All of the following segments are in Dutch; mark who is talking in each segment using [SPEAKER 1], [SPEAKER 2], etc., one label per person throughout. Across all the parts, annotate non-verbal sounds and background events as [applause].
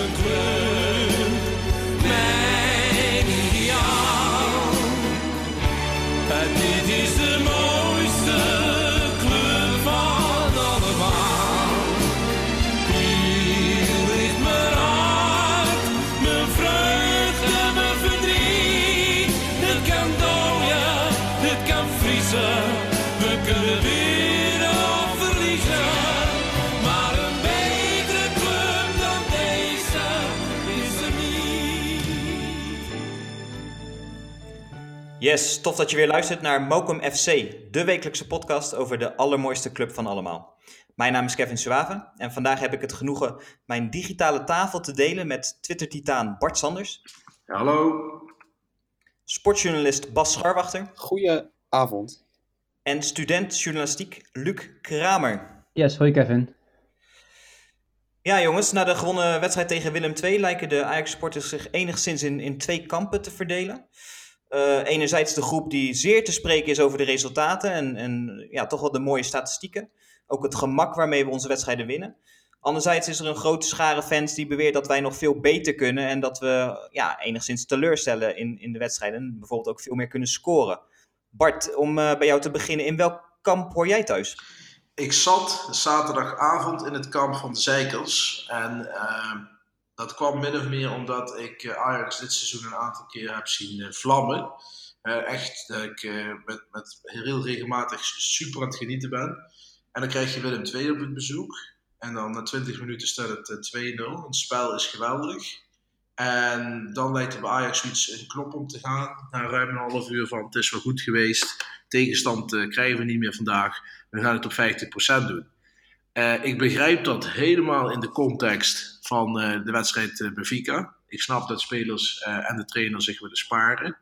[SPEAKER 1] een club,
[SPEAKER 2] Yes, tof dat je weer luistert naar Mokum FC, de wekelijkse podcast over de allermooiste club van allemaal. Mijn naam is Kevin Suave en vandaag heb ik het genoegen mijn digitale tafel te delen met Twitter-titaan Bart Sanders,
[SPEAKER 3] Hallo.
[SPEAKER 2] sportjournalist Bas Scharwachter
[SPEAKER 4] Goedenavond.
[SPEAKER 2] en student journalistiek Luc Kramer.
[SPEAKER 5] Yes, hoi Kevin.
[SPEAKER 2] Ja jongens, na de gewonnen wedstrijd tegen Willem II lijken de Ajax-sporters zich enigszins in, in twee kampen te verdelen. Eh, enerzijds de groep die zeer te spreken is over de resultaten en, en ja, toch wel de mooie statistieken. Ook het gemak waarmee we onze wedstrijden winnen. Anderzijds is er een grote schare fans die beweert dat wij nog veel beter kunnen en dat we ja, enigszins teleurstellen in, in de wedstrijden. En bijvoorbeeld ook veel meer kunnen scoren. Bart, om eh, bij jou te beginnen, in welk kamp hoor jij thuis?
[SPEAKER 3] Ik zat zaterdagavond in het kamp van de Zeikers. En eh, dat kwam min of meer omdat ik eh, Ajax dit seizoen een aantal keer heb zien eh, vlammen. Eh, echt, dat ik met, met heel regelmatig super aan het genieten ben. En dan krijg je Willem II op het bezoek. En dan na 20 minuten staat het eh, 2-0. Het spel is geweldig. En dan lijkt er bij Ajax iets een knop om te gaan. Na ruim een half uur van het is wel goed geweest. Tegenstand krijgen we niet meer vandaag. We gaan het op 50% doen. Ik begrijp dat helemaal in de context van eh, de wedstrijd eh, Benfica. Ik snap dat spelers eh, en de trainer zich willen sparen.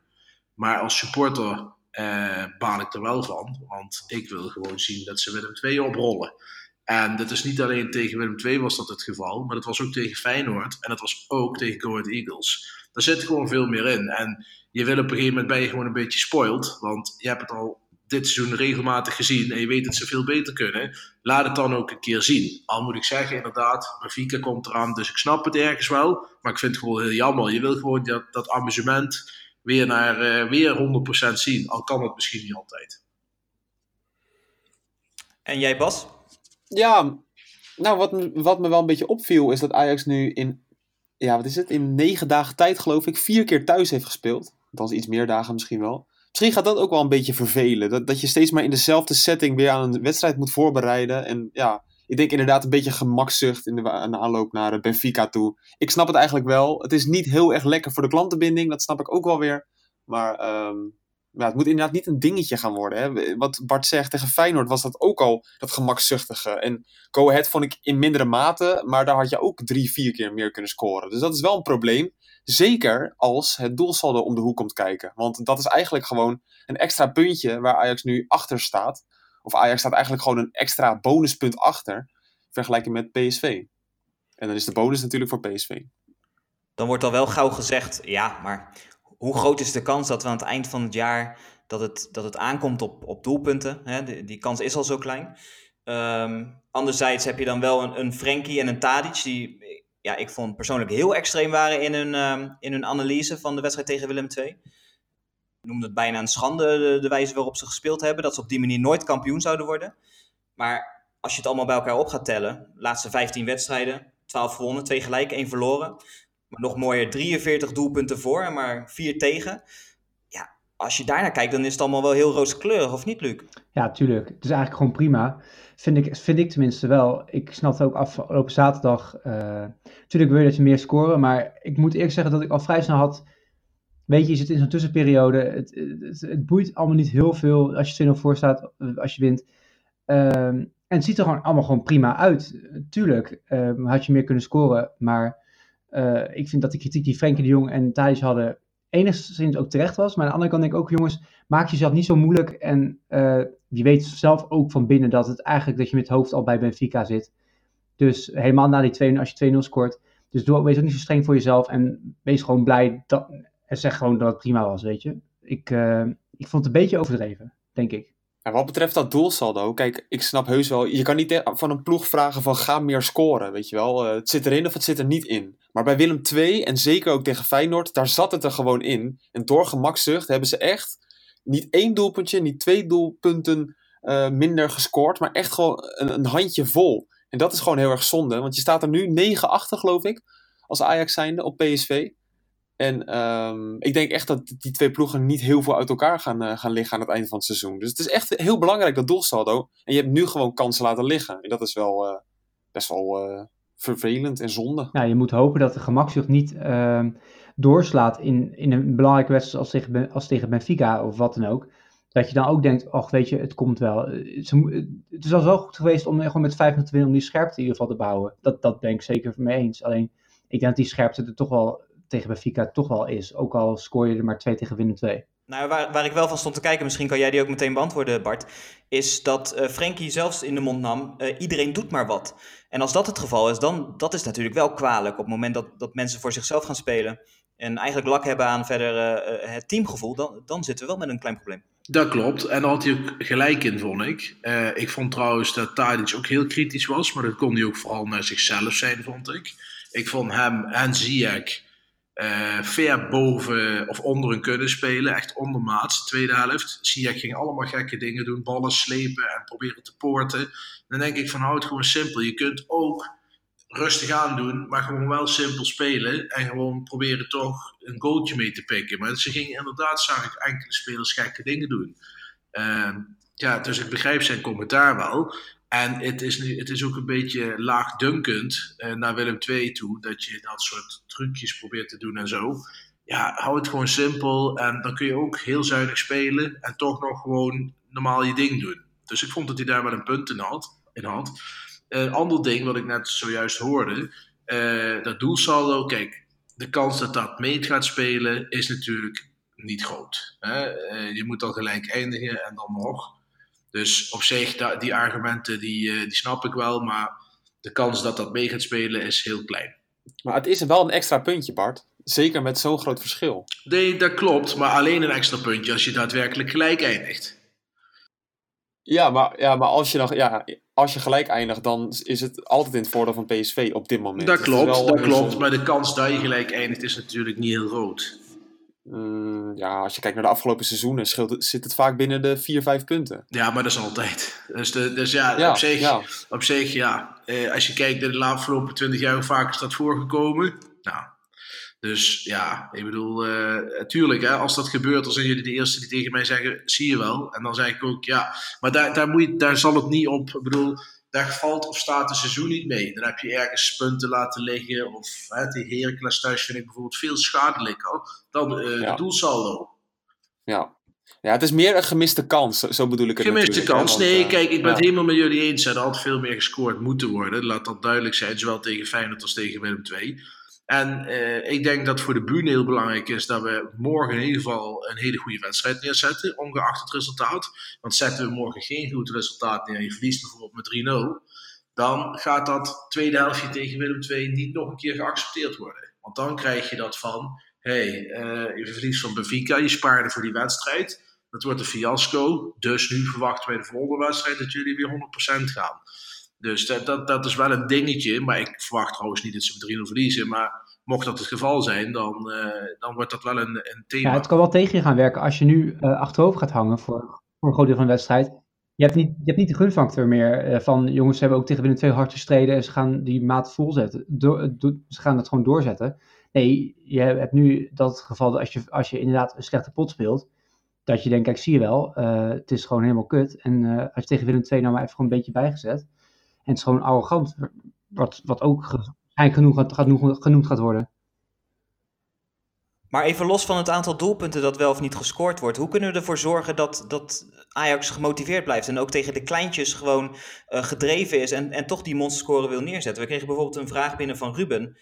[SPEAKER 3] Maar als supporter baal ik er wel van. Want ik wil gewoon zien dat ze Willem II oprollen. En dat is niet alleen tegen Willem II was dat het geval. Maar dat was ook tegen Feyenoord. En dat was ook tegen Go Eagles. Daar zit gewoon veel meer in. En je wil op een gegeven moment ben je gewoon een beetje spoiled. Want je hebt het al dit seizoen regelmatig gezien en je weet dat ze veel beter kunnen, laat het dan ook een keer zien. Al moet ik zeggen, inderdaad, Benfica komt eraan, dus ik snap het ergens wel, maar ik vind het gewoon heel jammer. Je wil gewoon dat, dat amusement weer, naar, eh, weer 100% zien, al kan het misschien niet altijd.
[SPEAKER 2] En jij Bas?
[SPEAKER 4] Ja, nou wat, me- wat me wel een beetje opviel is dat Ajax nu in, ja wat is het, in negen dagen tijd geloof ik, vier keer thuis heeft gespeeld. Althans iets meer dagen misschien wel. Misschien gaat dat ook wel een beetje vervelen. Dat, dat je steeds maar in dezelfde setting weer aan een wedstrijd moet voorbereiden. En ja, ik denk inderdaad een beetje gemakzucht in de, aanloop naar eh, Benfica toe. Ik snap het eigenlijk wel. Het is niet heel erg lekker voor de klantenbinding, dat snap ik ook wel weer. Maar ehm, ja, het moet inderdaad niet een dingetje gaan worden. Hè. Wat Bart zegt, tegen Feyenoord was dat ook al dat gemakzuchtige. En Go Ahead vond ik in mindere mate, maar daar had je ook drie, vier keer meer kunnen scoren. Dus dat is wel een probleem. Zeker als het doelsaldo om de hoek komt kijken. Want dat is eigenlijk gewoon een extra puntje waar Ajax nu achter staat. Of Ajax staat eigenlijk gewoon een extra bonuspunt achter. Vergelijking met PSV. En dan is de bonus natuurlijk voor PSV.
[SPEAKER 2] Dan wordt al wel gauw gezegd, ja, maar hoe groot is de kans dat we aan het eind van het jaar dat het, dat het aankomt op, op doelpunten? Hè? Die, die kans is al zo klein. Ehm, anderzijds heb je dan wel een, een Frenkie en een Tadic die, ja, ik vond persoonlijk heel extreem waren in hun, ehm, in hun analyse van de wedstrijd tegen Willem II. Ik noemde het bijna een schande, de, wijze waarop ze gespeeld hebben, dat ze op die manier nooit kampioen zouden worden. Maar als je het allemaal bij elkaar op gaat tellen, laatste 15 wedstrijden, 12 gewonnen, 2 gelijk, 1 verloren. Maar nog mooier, 43 doelpunten voor en maar 4 tegen. Als je daarnaar kijkt, dan is het allemaal wel heel rooskleurig, of niet, Luc?
[SPEAKER 5] Ja, tuurlijk. Het is eigenlijk gewoon prima. Vind ik, vind ik tenminste wel. Ik snapte ook afgelopen zaterdag. eh natuurlijk wil je dat je meer scoren. Maar ik moet eerlijk zeggen dat ik al vrij snel had. Weet je, je zit in zo'n tussenperiode. Het, het, boeit allemaal niet heel veel als je 2-0 voor staat, eh, als je wint. Ehm, en het ziet er gewoon allemaal gewoon prima uit. Tuurlijk ehm, had je meer kunnen scoren. Maar eh, ik vind dat de kritiek die Frenkie de Jong en Thijs hadden enigszins ook terecht was. Maar aan de andere kant denk ik ook, jongens, maak jezelf niet zo moeilijk. En eh, je weet zelf ook van binnen dat het eigenlijk dat je met het hoofd al bij Benfica zit. Dus helemaal na die 2 als je 2-0 scoort. Dus doe, wees ook niet zo streng voor jezelf. En wees gewoon blij dat, en zeg gewoon dat het prima was, weet je. Ik, eh, ik vond het een beetje overdreven, denk ik.
[SPEAKER 4] Wat betreft dat doelsaldo, kijk, ik snap heus wel, je kan niet van een ploeg vragen van ga meer scoren, weet je wel. Eh, het zit erin of het zit er niet in. Maar bij Willem II en zeker ook tegen Feyenoord, daar zat het er gewoon in. En door gemakzucht hebben ze echt niet één doelpuntje, niet twee doelpunten eh, minder gescoord, maar echt gewoon een, een, handje vol. En dat is gewoon heel erg zonde, want je staat er nu 9 achter, geloof ik, als Ajax zijnde op PSV. En um, ik denk echt dat die twee ploegen niet heel veel uit elkaar gaan, uh, gaan liggen aan het einde van het seizoen. Dus het is echt heel belangrijk, dat doelsaldo. En je hebt nu gewoon kansen laten liggen. En dat is wel uh, best wel uh, vervelend en zonde.
[SPEAKER 5] Ja, je moet hopen dat de gemakzucht niet ehm, doorslaat in, in een belangrijke wedstrijd als tegen, als tegen Benfica of wat dan ook. Dat je dan ook denkt, ach weet je, het komt wel. Het is al zo goed geweest om gewoon met 5 te winnen om die scherpte in ieder geval te bouwen. Dat, dat ben ik zeker mee eens. Alleen, ik denk dat die scherpte er toch wel tegen Benfica toch wel is. Ook al scoor je er maar twee tegen Willem 2.
[SPEAKER 2] Nou, waar, waar ik wel van stond te kijken, misschien kan jij die ook meteen beantwoorden, Bart. Is dat uh, Frenkie zelfs in de mond nam: uh, iedereen doet maar wat. En als dat het geval is, dan dat is natuurlijk wel kwalijk. Op het moment dat, dat mensen voor zichzelf gaan spelen. en eigenlijk lak hebben aan verder uh, het teamgevoel. Dan, dan zitten we wel met een klein probleem.
[SPEAKER 3] Dat klopt. En daar had hij ook gelijk in, vond ik. ik vond trouwens dat Tadic ook heel kritisch was. maar dat kon hij ook vooral naar zichzelf zijn, vond ik. Ik vond hem en Ziyech uh, ver boven of onder hun kunnen spelen. Echt ondermaats, tweede helft. Ziyech ging allemaal gekke dingen doen. Ballen slepen en proberen te poorten. Dan denk ik van houd gewoon simpel. Je kunt ook rustig aan doen, maar gewoon wel simpel spelen. En gewoon proberen toch een goaltje mee te pikken. Maar ze gingen inderdaad, zag ik enkele spelers gekke dingen doen. Uh, ja, dus ik begrijp zijn commentaar wel. En het is, het is ook een beetje laagdunkend uh, naar Willem II toe, dat je dat soort trucjes probeert te doen en zo. Ja, hou het gewoon simpel en dan kun je ook heel zuinig spelen en toch nog gewoon normaal je ding doen. Dus ik vond dat hij daar wel een punt in had. In had. Een ander ding wat ik net zojuist hoorde, uh, dat doelsaldo, kijk, de kans dat dat mee gaat spelen is natuurlijk niet groot. Hè? Uh, je moet al gelijk eindigen en dan nog. Dus op zich, die argumenten die, die snap ik wel, maar de kans dat dat mee gaat spelen is heel klein.
[SPEAKER 4] Maar het is wel een extra puntje, Bart. Zeker met zo'n groot verschil.
[SPEAKER 3] Nee, dat klopt. Maar alleen een extra puntje als je daadwerkelijk gelijk eindigt.
[SPEAKER 4] Ja, maar, ja, maar als, je nog, ja, als je gelijk eindigt, dan is het altijd in het voordeel van PSV op dit moment.
[SPEAKER 3] Dat klopt, dat klopt. Maar de kans dat je gelijk eindigt is natuurlijk niet heel groot.
[SPEAKER 4] Mm, ja, als je kijkt naar de afgelopen seizoenen, scheelt, zit het vaak binnen de 4, 5 punten.
[SPEAKER 3] Ja, maar dat is altijd. Dus, de, dus ja, ja, op, zich, ja. op zich, ja. Eh, als je kijkt naar de afgelopen 20 jaar, hoe vaak is dat voorgekomen? Nou, dus ja, ik bedoel, uh, tuurlijk, hè, als dat gebeurt, dan zijn jullie de eerste die tegen mij zeggen: zie je wel. En dan zeg ik ook ja, maar daar, daar, moet je, daar zal het niet op. Ik bedoel, daar valt of staat het seizoen niet mee. Dan heb je ergens punten laten liggen. Of hè, die Heracles thuis vind ik bijvoorbeeld veel schadelijker dan uh, ja. de doelsaldo.
[SPEAKER 4] Ja. ja, het is meer een gemiste kans, zo bedoel ik het
[SPEAKER 3] Gemiste kans, want, nee, kijk, ik ben ja. het helemaal met jullie eens. Er had veel meer gescoord moeten worden. Laat dat duidelijk zijn, zowel tegen Feyenoord als tegen Willem II. En uh, ik denk dat voor de bühne heel belangrijk is dat we morgen in ieder geval een hele goede wedstrijd neerzetten, ongeacht het resultaat. Want zetten we morgen geen goed resultaat neer, je verliest bijvoorbeeld met 3-0, dan gaat dat tweede helftje tegen Willem II niet nog een keer geaccepteerd worden. Want dan krijg je dat van, hé, hey, uh, je verliest van Benfica, je spaarde voor die wedstrijd, dat wordt een fiasco, dus nu verwachten wij de volgende wedstrijd dat jullie weer 100% gaan. Dus dat, dat, dat is wel een dingetje. Maar ik verwacht trouwens niet dat ze met 3-0 verliezen. Maar mocht dat het geval zijn, dan, uh, dan wordt dat wel een, een thema.
[SPEAKER 5] Ja, het kan wel tegen je gaan werken als je nu uh, achterover gaat hangen voor, voor een groot deel van de wedstrijd. Je hebt niet, je hebt niet de gunfactor meer uh, van jongens hebben ook tegen Willem twee hard gestreden en ze gaan die maat volzetten. Ze gaan het gewoon doorzetten. Nee, je hebt nu dat geval dat als je, als je inderdaad een slechte pot speelt, dat je denkt, kijk, zie je wel, het is gewoon helemaal kut. En als je tegen Willem II nou maar even gewoon een beetje bijgezet. En het is gewoon arrogant, wat, wat ook genoeg, gaat, genoemd gaat worden.
[SPEAKER 2] Maar even los van het aantal doelpunten dat wel of niet gescoord wordt, hoe kunnen we ervoor zorgen dat, dat Ajax gemotiveerd blijft en ook tegen de kleintjes gewoon uh, gedreven is en, en toch die monsterscore wil neerzetten? We kregen bijvoorbeeld een vraag binnen van Ruben,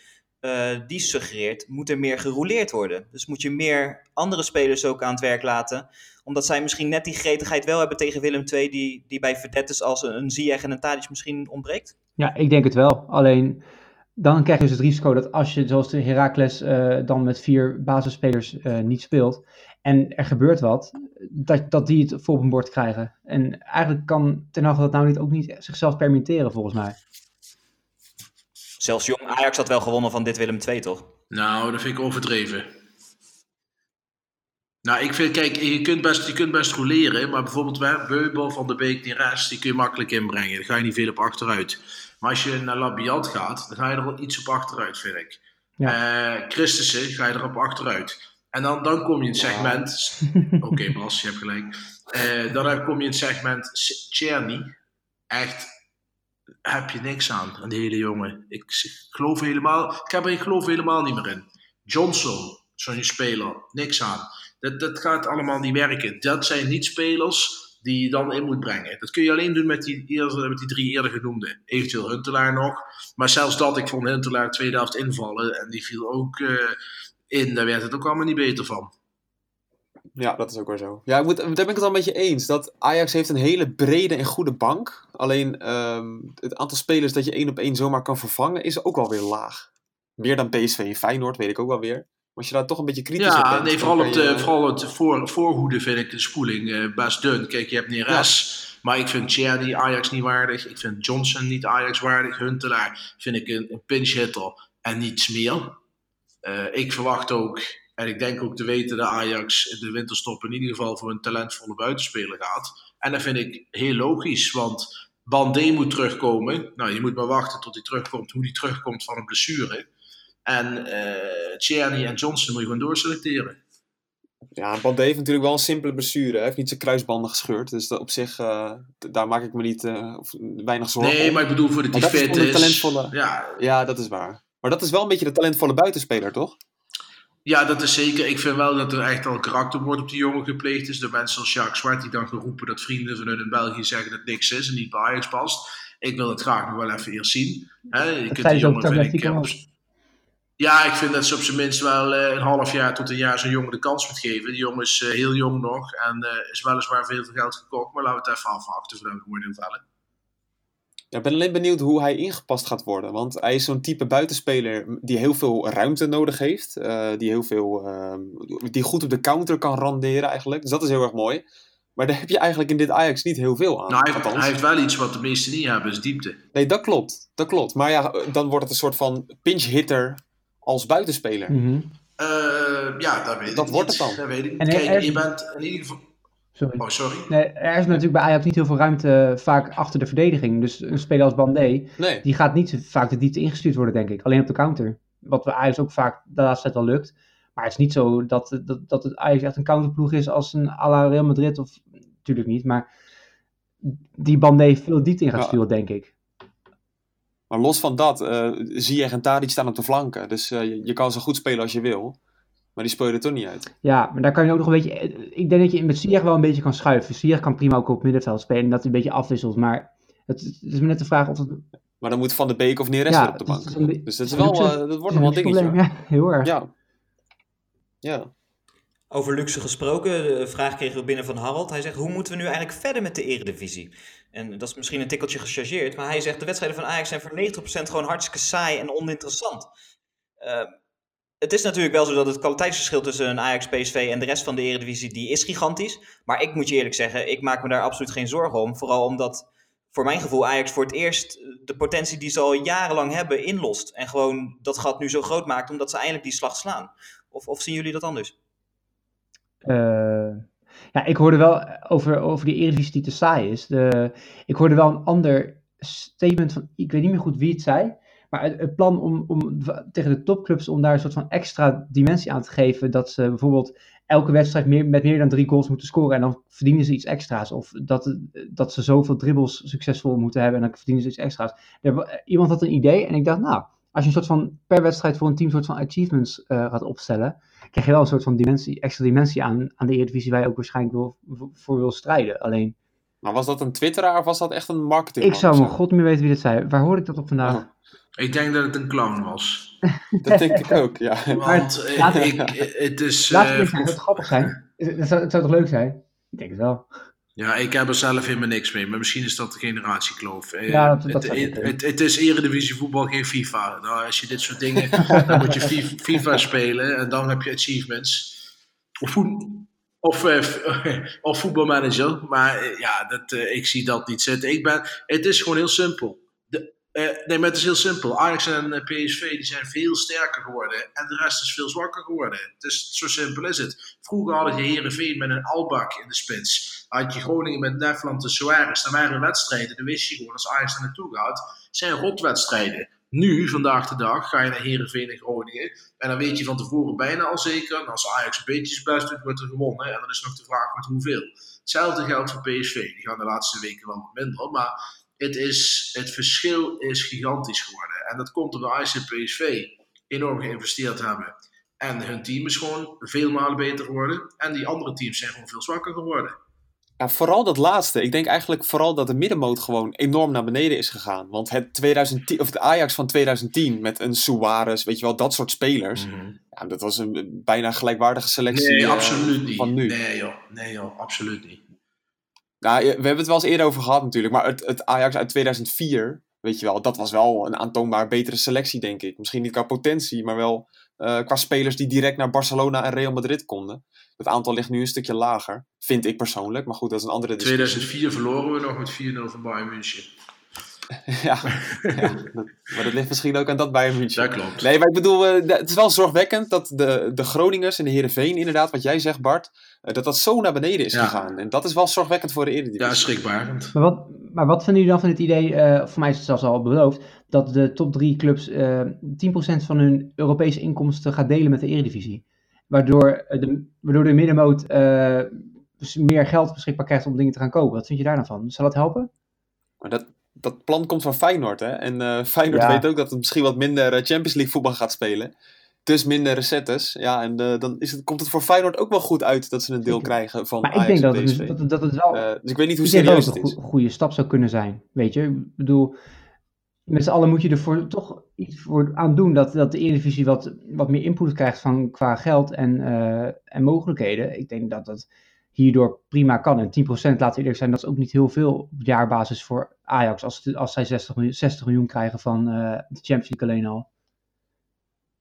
[SPEAKER 2] uh, die suggereert, moet er meer gerouleerd worden? Dus moet je meer andere spelers ook aan het werk laten, omdat zij misschien net die gretigheid wel hebben tegen Willem II, die, die bij verdettes als een, een en een Tadic misschien ontbreekt?
[SPEAKER 5] Ja, ik denk het wel. Alleen dan krijg je dus het risico dat als je, zoals de Heracles, eh, dan met vier basisspelers eh, niet speelt en er gebeurt wat, dat, dat die het voor op een bord krijgen. En eigenlijk kan Ten Hag dat nou niet, ook niet zichzelf permitteren, volgens mij.
[SPEAKER 2] Zelfs jong Ajax had wel gewonnen van dit Willem II, toch?
[SPEAKER 3] Nou, dat vind ik overdreven. Nou, ik vind, kijk, je kunt best, je kunt best roleren, maar bijvoorbeeld Beubel, Van de Beek, die rest, die kun je makkelijk inbrengen. Daar ga je niet veel op achteruit. Maar als je naar Labiat gaat, dan ga je er wel iets op achteruit, vind ik. Eh Christensen ga je er op achteruit. En dan, dan kom je in het segment... [laughs] Oké, Bas, je hebt gelijk. Eh, dan kom je in het segment Czerny. Echt, heb je niks aan, die hele jongen. Ik geloof helemaal... Ik, heb, ik geloof helemaal niet meer in. Johnson, zo'n speler, niks aan. Dat, dat gaat allemaal niet werken. Dat zijn niet spelers die je dan in moet brengen. Dat kun je alleen doen met die, eerder, met die drie eerder genoemde. Eventueel Huntelaar nog. Maar zelfs dat, ik vond Huntelaar tweede helft invallen. En die viel ook eh, in. Daar werd het ook allemaal niet beter van.
[SPEAKER 4] Ja, dat is ook weer zo. Ja, ik moet, daar ben ik het al een beetje eens. Dat Ajax heeft een hele brede en goede bank. Alleen ehm, het aantal spelers dat je één op één zomaar kan vervangen is ook wel weer laag. Meer dan PSV en Feyenoord, weet ik ook wel weer. Maar als je daar toch een beetje kritisch op
[SPEAKER 3] Ja,
[SPEAKER 4] bent...
[SPEAKER 3] nee, vooral op
[SPEAKER 4] je-
[SPEAKER 3] vooral op de voor, voorhoede vind ik de spoeling eh, best dun. Kijk, je hebt Neres, maar ik vind Cherny Ajax niet waardig. Ik vind Johnson niet Ajax waardig. Huntelaar vind ik een, een pinch hitter en niets meer. Eh, ik verwacht ook, en ik denk ook te weten dat Ajax in de winterstop in ieder geval voor een talentvolle buitenspeler gaat. En dat vind ik heel logisch, want Bandé moet terugkomen. Nou, je moet maar wachten tot hij terugkomt, hoe hij terugkomt van een blessure. En eh Tjerny en Johnson moet je gewoon doorselecteren.
[SPEAKER 4] Ja, Bandé heeft natuurlijk wel een simpele blessure. Hij heeft niet zijn kruisbanden gescheurd. Dus op zich, eh, daar maak ik me niet eh, weinig zorgen
[SPEAKER 3] Nee,
[SPEAKER 4] om.
[SPEAKER 3] maar ik bedoel voor de die fit is.
[SPEAKER 4] talentvolle-
[SPEAKER 3] Ja,
[SPEAKER 4] Ja, dat is waar. Maar dat is wel een beetje de talentvolle buitenspeler, toch?
[SPEAKER 3] Ja, dat is zeker. Ik vind wel dat er echt al karaktermoord op die jongen gepleegd is. Door mensen als Jacques Zwart die dan geroepen dat vrienden van hun in België zeggen dat niks is en niet bij Ajax past. Ik wil het graag nog wel even eerst zien. Hè, je kunt die jongen, vind ik, op Ja, ik vind dat ze op zijn minst wel eh, een half jaar tot een jaar zo'n jongen de kans moet geven. Die jongen is eh, heel jong nog en eh, is weliswaar veel geld gekocht. Maar laten we het even afwachten voor de oordeel vellen.
[SPEAKER 4] Ja, ik ben alleen benieuwd hoe hij ingepast gaat worden. Want hij is zo'n type buitenspeler die heel veel ruimte nodig heeft. eh, die, heel veel, ehm, die goed op de counter kan randeren eigenlijk. Dus dat is heel erg mooi. Maar daar heb je eigenlijk in dit Ajax niet heel veel aan.
[SPEAKER 3] Nou, hij heeft,
[SPEAKER 4] Althans.
[SPEAKER 3] hij heeft wel iets wat de meesten niet hebben, is diepte.
[SPEAKER 4] Nee, dat klopt. Dat klopt. Maar ja, dan wordt het een soort van pinch hitter als buitenspeler.
[SPEAKER 5] Mhm.
[SPEAKER 3] Eh, ja, dat weet
[SPEAKER 4] Dat
[SPEAKER 3] ik
[SPEAKER 4] wordt
[SPEAKER 3] niet.
[SPEAKER 4] het dan.
[SPEAKER 3] Dat weet ik niet.
[SPEAKER 5] En
[SPEAKER 3] Kijk,
[SPEAKER 5] hij-
[SPEAKER 3] je bent in ieder geval...
[SPEAKER 5] Sorry.
[SPEAKER 3] Oh, sorry.
[SPEAKER 5] Nee, er is natuurlijk bij Ajax niet heel veel ruimte vaak achter de verdediging. Dus een speler als Bandé,
[SPEAKER 4] Nee.
[SPEAKER 5] die gaat niet vaak de diepte ingestuurd worden, denk ik. Alleen op de counter. Wat bij Ajax ook vaak de laatste tijd wel lukt. Maar het is niet zo dat, dat, dat het Ajax echt een counterploeg is als een à la Real Madrid. Of natuurlijk niet, maar die Bandé veel diepte in gaat
[SPEAKER 4] Ja.
[SPEAKER 5] sturen, denk ik.
[SPEAKER 4] Maar los van dat, eh zie je en Tadic staan op de flanken. Dus eh, je, je kan zo goed spelen als je wil. Maar die speel je er toch niet uit.
[SPEAKER 5] Ja, maar daar kan je ook nog een beetje... Ik denk dat je met Ziyech wel een beetje kan schuiven. Ziyech kan prima ook op middenveld spelen en dat hij een beetje afwisselt. Maar het, het is me net de vraag of het...
[SPEAKER 4] Maar dan moet Van de Beek of Neres
[SPEAKER 5] Ja,
[SPEAKER 4] weer op de bank.
[SPEAKER 5] een
[SPEAKER 4] Dus dat, is wel, eh, dat wordt nog wel een dingetje.
[SPEAKER 5] probleem. Ja, [laughs] heel erg.
[SPEAKER 4] Ja. Ja.
[SPEAKER 2] Over luxe gesproken, de vraag kregen we binnen van Harald. Hij zegt, hoe moeten we nu eigenlijk verder met de eredivisie? En dat is misschien een tikkeltje gechargeerd, maar hij zegt, de wedstrijden van Ajax zijn voor 90% gewoon hartstikke saai en oninteressant. Eh, het is natuurlijk wel zo dat het kwaliteitsverschil tussen een Ajax, PSV en de rest van de eredivisie, die is gigantisch. Maar ik moet je eerlijk zeggen, ik maak me daar absoluut geen zorgen om. Vooral omdat, voor mijn gevoel, Ajax voor het eerst de potentie die ze al jarenlang hebben inlost. En gewoon dat gat nu zo groot maakt, omdat ze eindelijk die slag slaan. Of, of zien jullie dat anders?
[SPEAKER 5] Eh, ja, ik hoorde wel over, over die Eredivisie die te saai is. De, ik hoorde wel een ander statement van, ik weet niet meer goed wie het zei, maar het, plan om, om tegen de topclubs om daar een soort van extra dimensie aan te geven, dat ze bijvoorbeeld elke wedstrijd meer, met meer dan drie goals moeten scoren en dan verdienen ze iets extra's. Of dat, dat ze zoveel dribbles succesvol moeten hebben en dan verdienen ze iets extra's. Wa- iemand had een idee en ik dacht, nou, als je een soort van per wedstrijd voor een team soort van achievements eh, gaat opstellen, krijg je wel een soort van dimensie, extra dimensie aan, aan de Eredivisie waar je ook waarschijnlijk voor wil strijden. Alleen,
[SPEAKER 4] Maar was dat een twitteraar of was dat echt een marketing?
[SPEAKER 5] ik zou mijn god niet meer weten wie dit zei. Waar hoorde ik dat op vandaag?
[SPEAKER 4] Oh.
[SPEAKER 3] Ik denk dat het een clown was. [laughs]
[SPEAKER 4] Dat denk ik ook, ja.
[SPEAKER 3] Want eh, [laughs]
[SPEAKER 5] laat-
[SPEAKER 3] ik, het is...
[SPEAKER 5] Laat
[SPEAKER 3] eh,
[SPEAKER 5] het eens zijn, het zou grappig zijn. Het zou, het zou toch leuk zijn? Ik denk het wel.
[SPEAKER 3] Ja, ik heb er zelf helemaal niks mee, maar misschien is dat de generatiekloof. Eh,
[SPEAKER 5] Ja, dat- dat
[SPEAKER 3] het, het, het, het is eredivisie voetbal, geen FIFA. Nou, als je dit soort dingen, [laughs] dan moet je FIFA, FIFA spelen en dan heb je achievements. Of, voet- of, eh, [laughs] of voetbalmanager, maar eh, ja, dat, eh, ik zie dat niet zitten. Ik ben, het is gewoon heel simpel. De, nee, maar het is heel simpel. Ajax en PSV die zijn veel sterker geworden en de rest is veel zwakker geworden. Het is, zo simpel is het. Vroeger hadden je Herenveen met een Albak in de spits. Had je Groningen met Nefland en Suarez. Dan waren wedstrijden, dan wist je gewoon als Ajax er naartoe gaat, zijn rotwedstrijden. Nu, vandaag de dag, ga je naar Herenveen en Groningen. En dan weet je van tevoren bijna al zeker. En als Ajax een beetje zijn best doet, wordt er gewonnen. En dan is nog de vraag met hoeveel. Hetzelfde geldt voor PSV. Die gaan de laatste weken wel wat minder. Maar het, is, het verschil is gigantisch geworden. En dat komt omdat Ajax en PSV enorm geïnvesteerd hebben. En hun team is gewoon veel malen beter geworden. En die andere teams zijn gewoon veel zwakker geworden.
[SPEAKER 4] Ja, vooral dat laatste. Ik denk eigenlijk vooral dat de middenmoot gewoon enorm naar beneden is gegaan. Want het, 2010, of de Ajax van 2010 met een Suarez, weet je wel, dat soort spelers. Ja, dat was een bijna gelijkwaardige selectie
[SPEAKER 3] Nee,
[SPEAKER 4] eh,
[SPEAKER 3] absoluut niet.
[SPEAKER 4] van nu.
[SPEAKER 3] Nee joh, nee joh, absoluut niet.
[SPEAKER 4] Nou, we hebben het wel eens eerder over gehad natuurlijk. Maar het, het Ajax uit 2004, weet je wel, dat was wel een aantoonbaar betere selectie, denk ik. Misschien niet qua potentie, maar wel eh, qua spelers die direct naar Barcelona en Real Madrid konden. Het aantal ligt nu een stukje lager, vind ik persoonlijk. Maar goed, dat is een andere discussie.
[SPEAKER 3] 2004 verloren we nog met 4-0 van Bayern München. [laughs]
[SPEAKER 4] ja, [laughs] ja dat- maar dat ligt misschien ook aan dat Bayern München.
[SPEAKER 3] Dat klopt.
[SPEAKER 4] Nee, maar ik bedoel, eh, het is wel zorgwekkend dat de, de Groningers en de Heerenveen, inderdaad, wat jij zegt Bart, eh, dat dat zo naar beneden is
[SPEAKER 3] Ja.
[SPEAKER 4] gegaan. En dat is wel zorgwekkend voor de Eredivisie.
[SPEAKER 3] Ja, schrikbarend.
[SPEAKER 5] Maar wat, maar wat vinden jullie dan van het idee, eh, voor mij is het zelfs al beloofd, dat de top drie clubs eh 10% van hun Europese inkomsten gaat delen met de Eredivisie? Waardoor, de, waardoor de middenmoot eh, dus meer geld beschikbaar krijgt om dingen te gaan kopen. Wat vind je daar dan van? Zal dat helpen?
[SPEAKER 4] Maar dat, dat plan komt van Feyenoord, hè. En eh, Feyenoord
[SPEAKER 5] Ja.
[SPEAKER 4] weet ook dat het misschien wat minder eh, Champions League voetbal gaat spelen. Dus minder recettes. Ja, en eh, dan is het, komt het voor Feyenoord ook wel goed uit dat ze een deel krijgen van
[SPEAKER 5] Maar ik denk dat het, dat, dat het wel
[SPEAKER 4] Eh, dus ik weet niet hoe serieus
[SPEAKER 5] het een
[SPEAKER 4] is.
[SPEAKER 5] goe- goede stap zou kunnen zijn. Weet je, ik bedoel, met z'n allen moet je ervoor toch iets voor aan doen dat, dat de Eredivisie wat, wat meer input krijgt van, qua geld en, en mogelijkheden. Ik denk dat dat hierdoor prima kan. En 10% laten we eerlijk zijn, dat is ook niet heel veel jaarbasis voor Ajax als, als zij 60 miljoen, 60 miljoen krijgen van eh, de Champions League alleen al.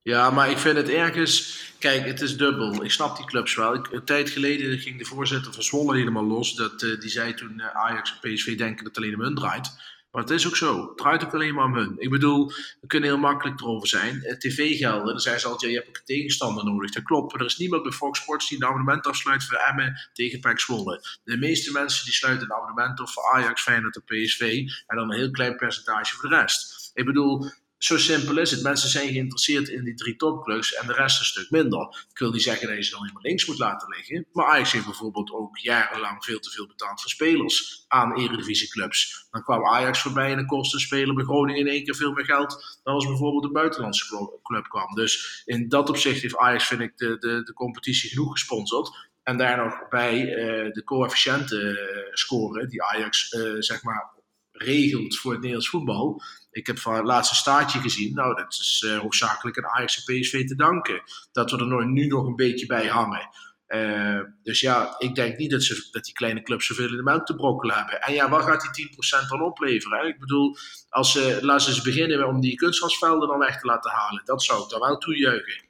[SPEAKER 3] Ja, maar ik vind het ergens. Kijk, het is dubbel. Ik snap die clubs wel. Ik, een tijd geleden ging de voorzitter van Zwolle helemaal los. Dat, eh, die zei toen eh, Ajax en PSV denken dat alleen om hun draait. Maar het is ook zo. Het draait ook alleen maar om hun. Ik bedoel, we kunnen heel makkelijk erover zijn. Eh, TV-gelden, dan zijn ze altijd, je hebt ook een tegenstander nodig. Dat klopt. Maar er is niemand bij Fox Sports die een abonnement afsluit voor Emmen tegen PEC Zwolle. De meeste mensen die sluiten een abonnement op voor Ajax, Feyenoord en PSV. En dan een heel klein percentage voor de rest. Ik bedoel, zo simpel is het. Mensen zijn geïnteresseerd in die drie topclubs en de rest een stuk minder. Ik wil niet zeggen dat je ze dan helemaal links moet laten liggen. Maar Ajax heeft bijvoorbeeld ook jarenlang veel te veel betaald voor spelers aan eredivisieclubs. Dan kwam Ajax voorbij en dan kostte een speler bij Groningen in één keer veel meer geld dan als bijvoorbeeld een buitenlandse club kwam. Dus in dat opzicht heeft Ajax, vind ik, de, de, de competitie genoeg gesponsord. En daar nog bij eh, de coëfficiënten eh, scoren die Ajax, eh, zeg maar, regelt voor het Nederlands voetbal. Ik heb van het laatste staartje gezien. Nou, dat is eh, hoofdzakelijk aan Ajax en PSV te danken. Dat we er nu nog een beetje bij hangen. Eh, dus ja, ik denk niet dat, ze, dat die kleine clubs zoveel in de melk te brokkelen hebben. En ja, wat gaat die 10% dan opleveren? Ik bedoel, als ze, laten ze beginnen om die kunstgrasvelden dan weg te laten halen. Dat zou ik dan wel toejuichen.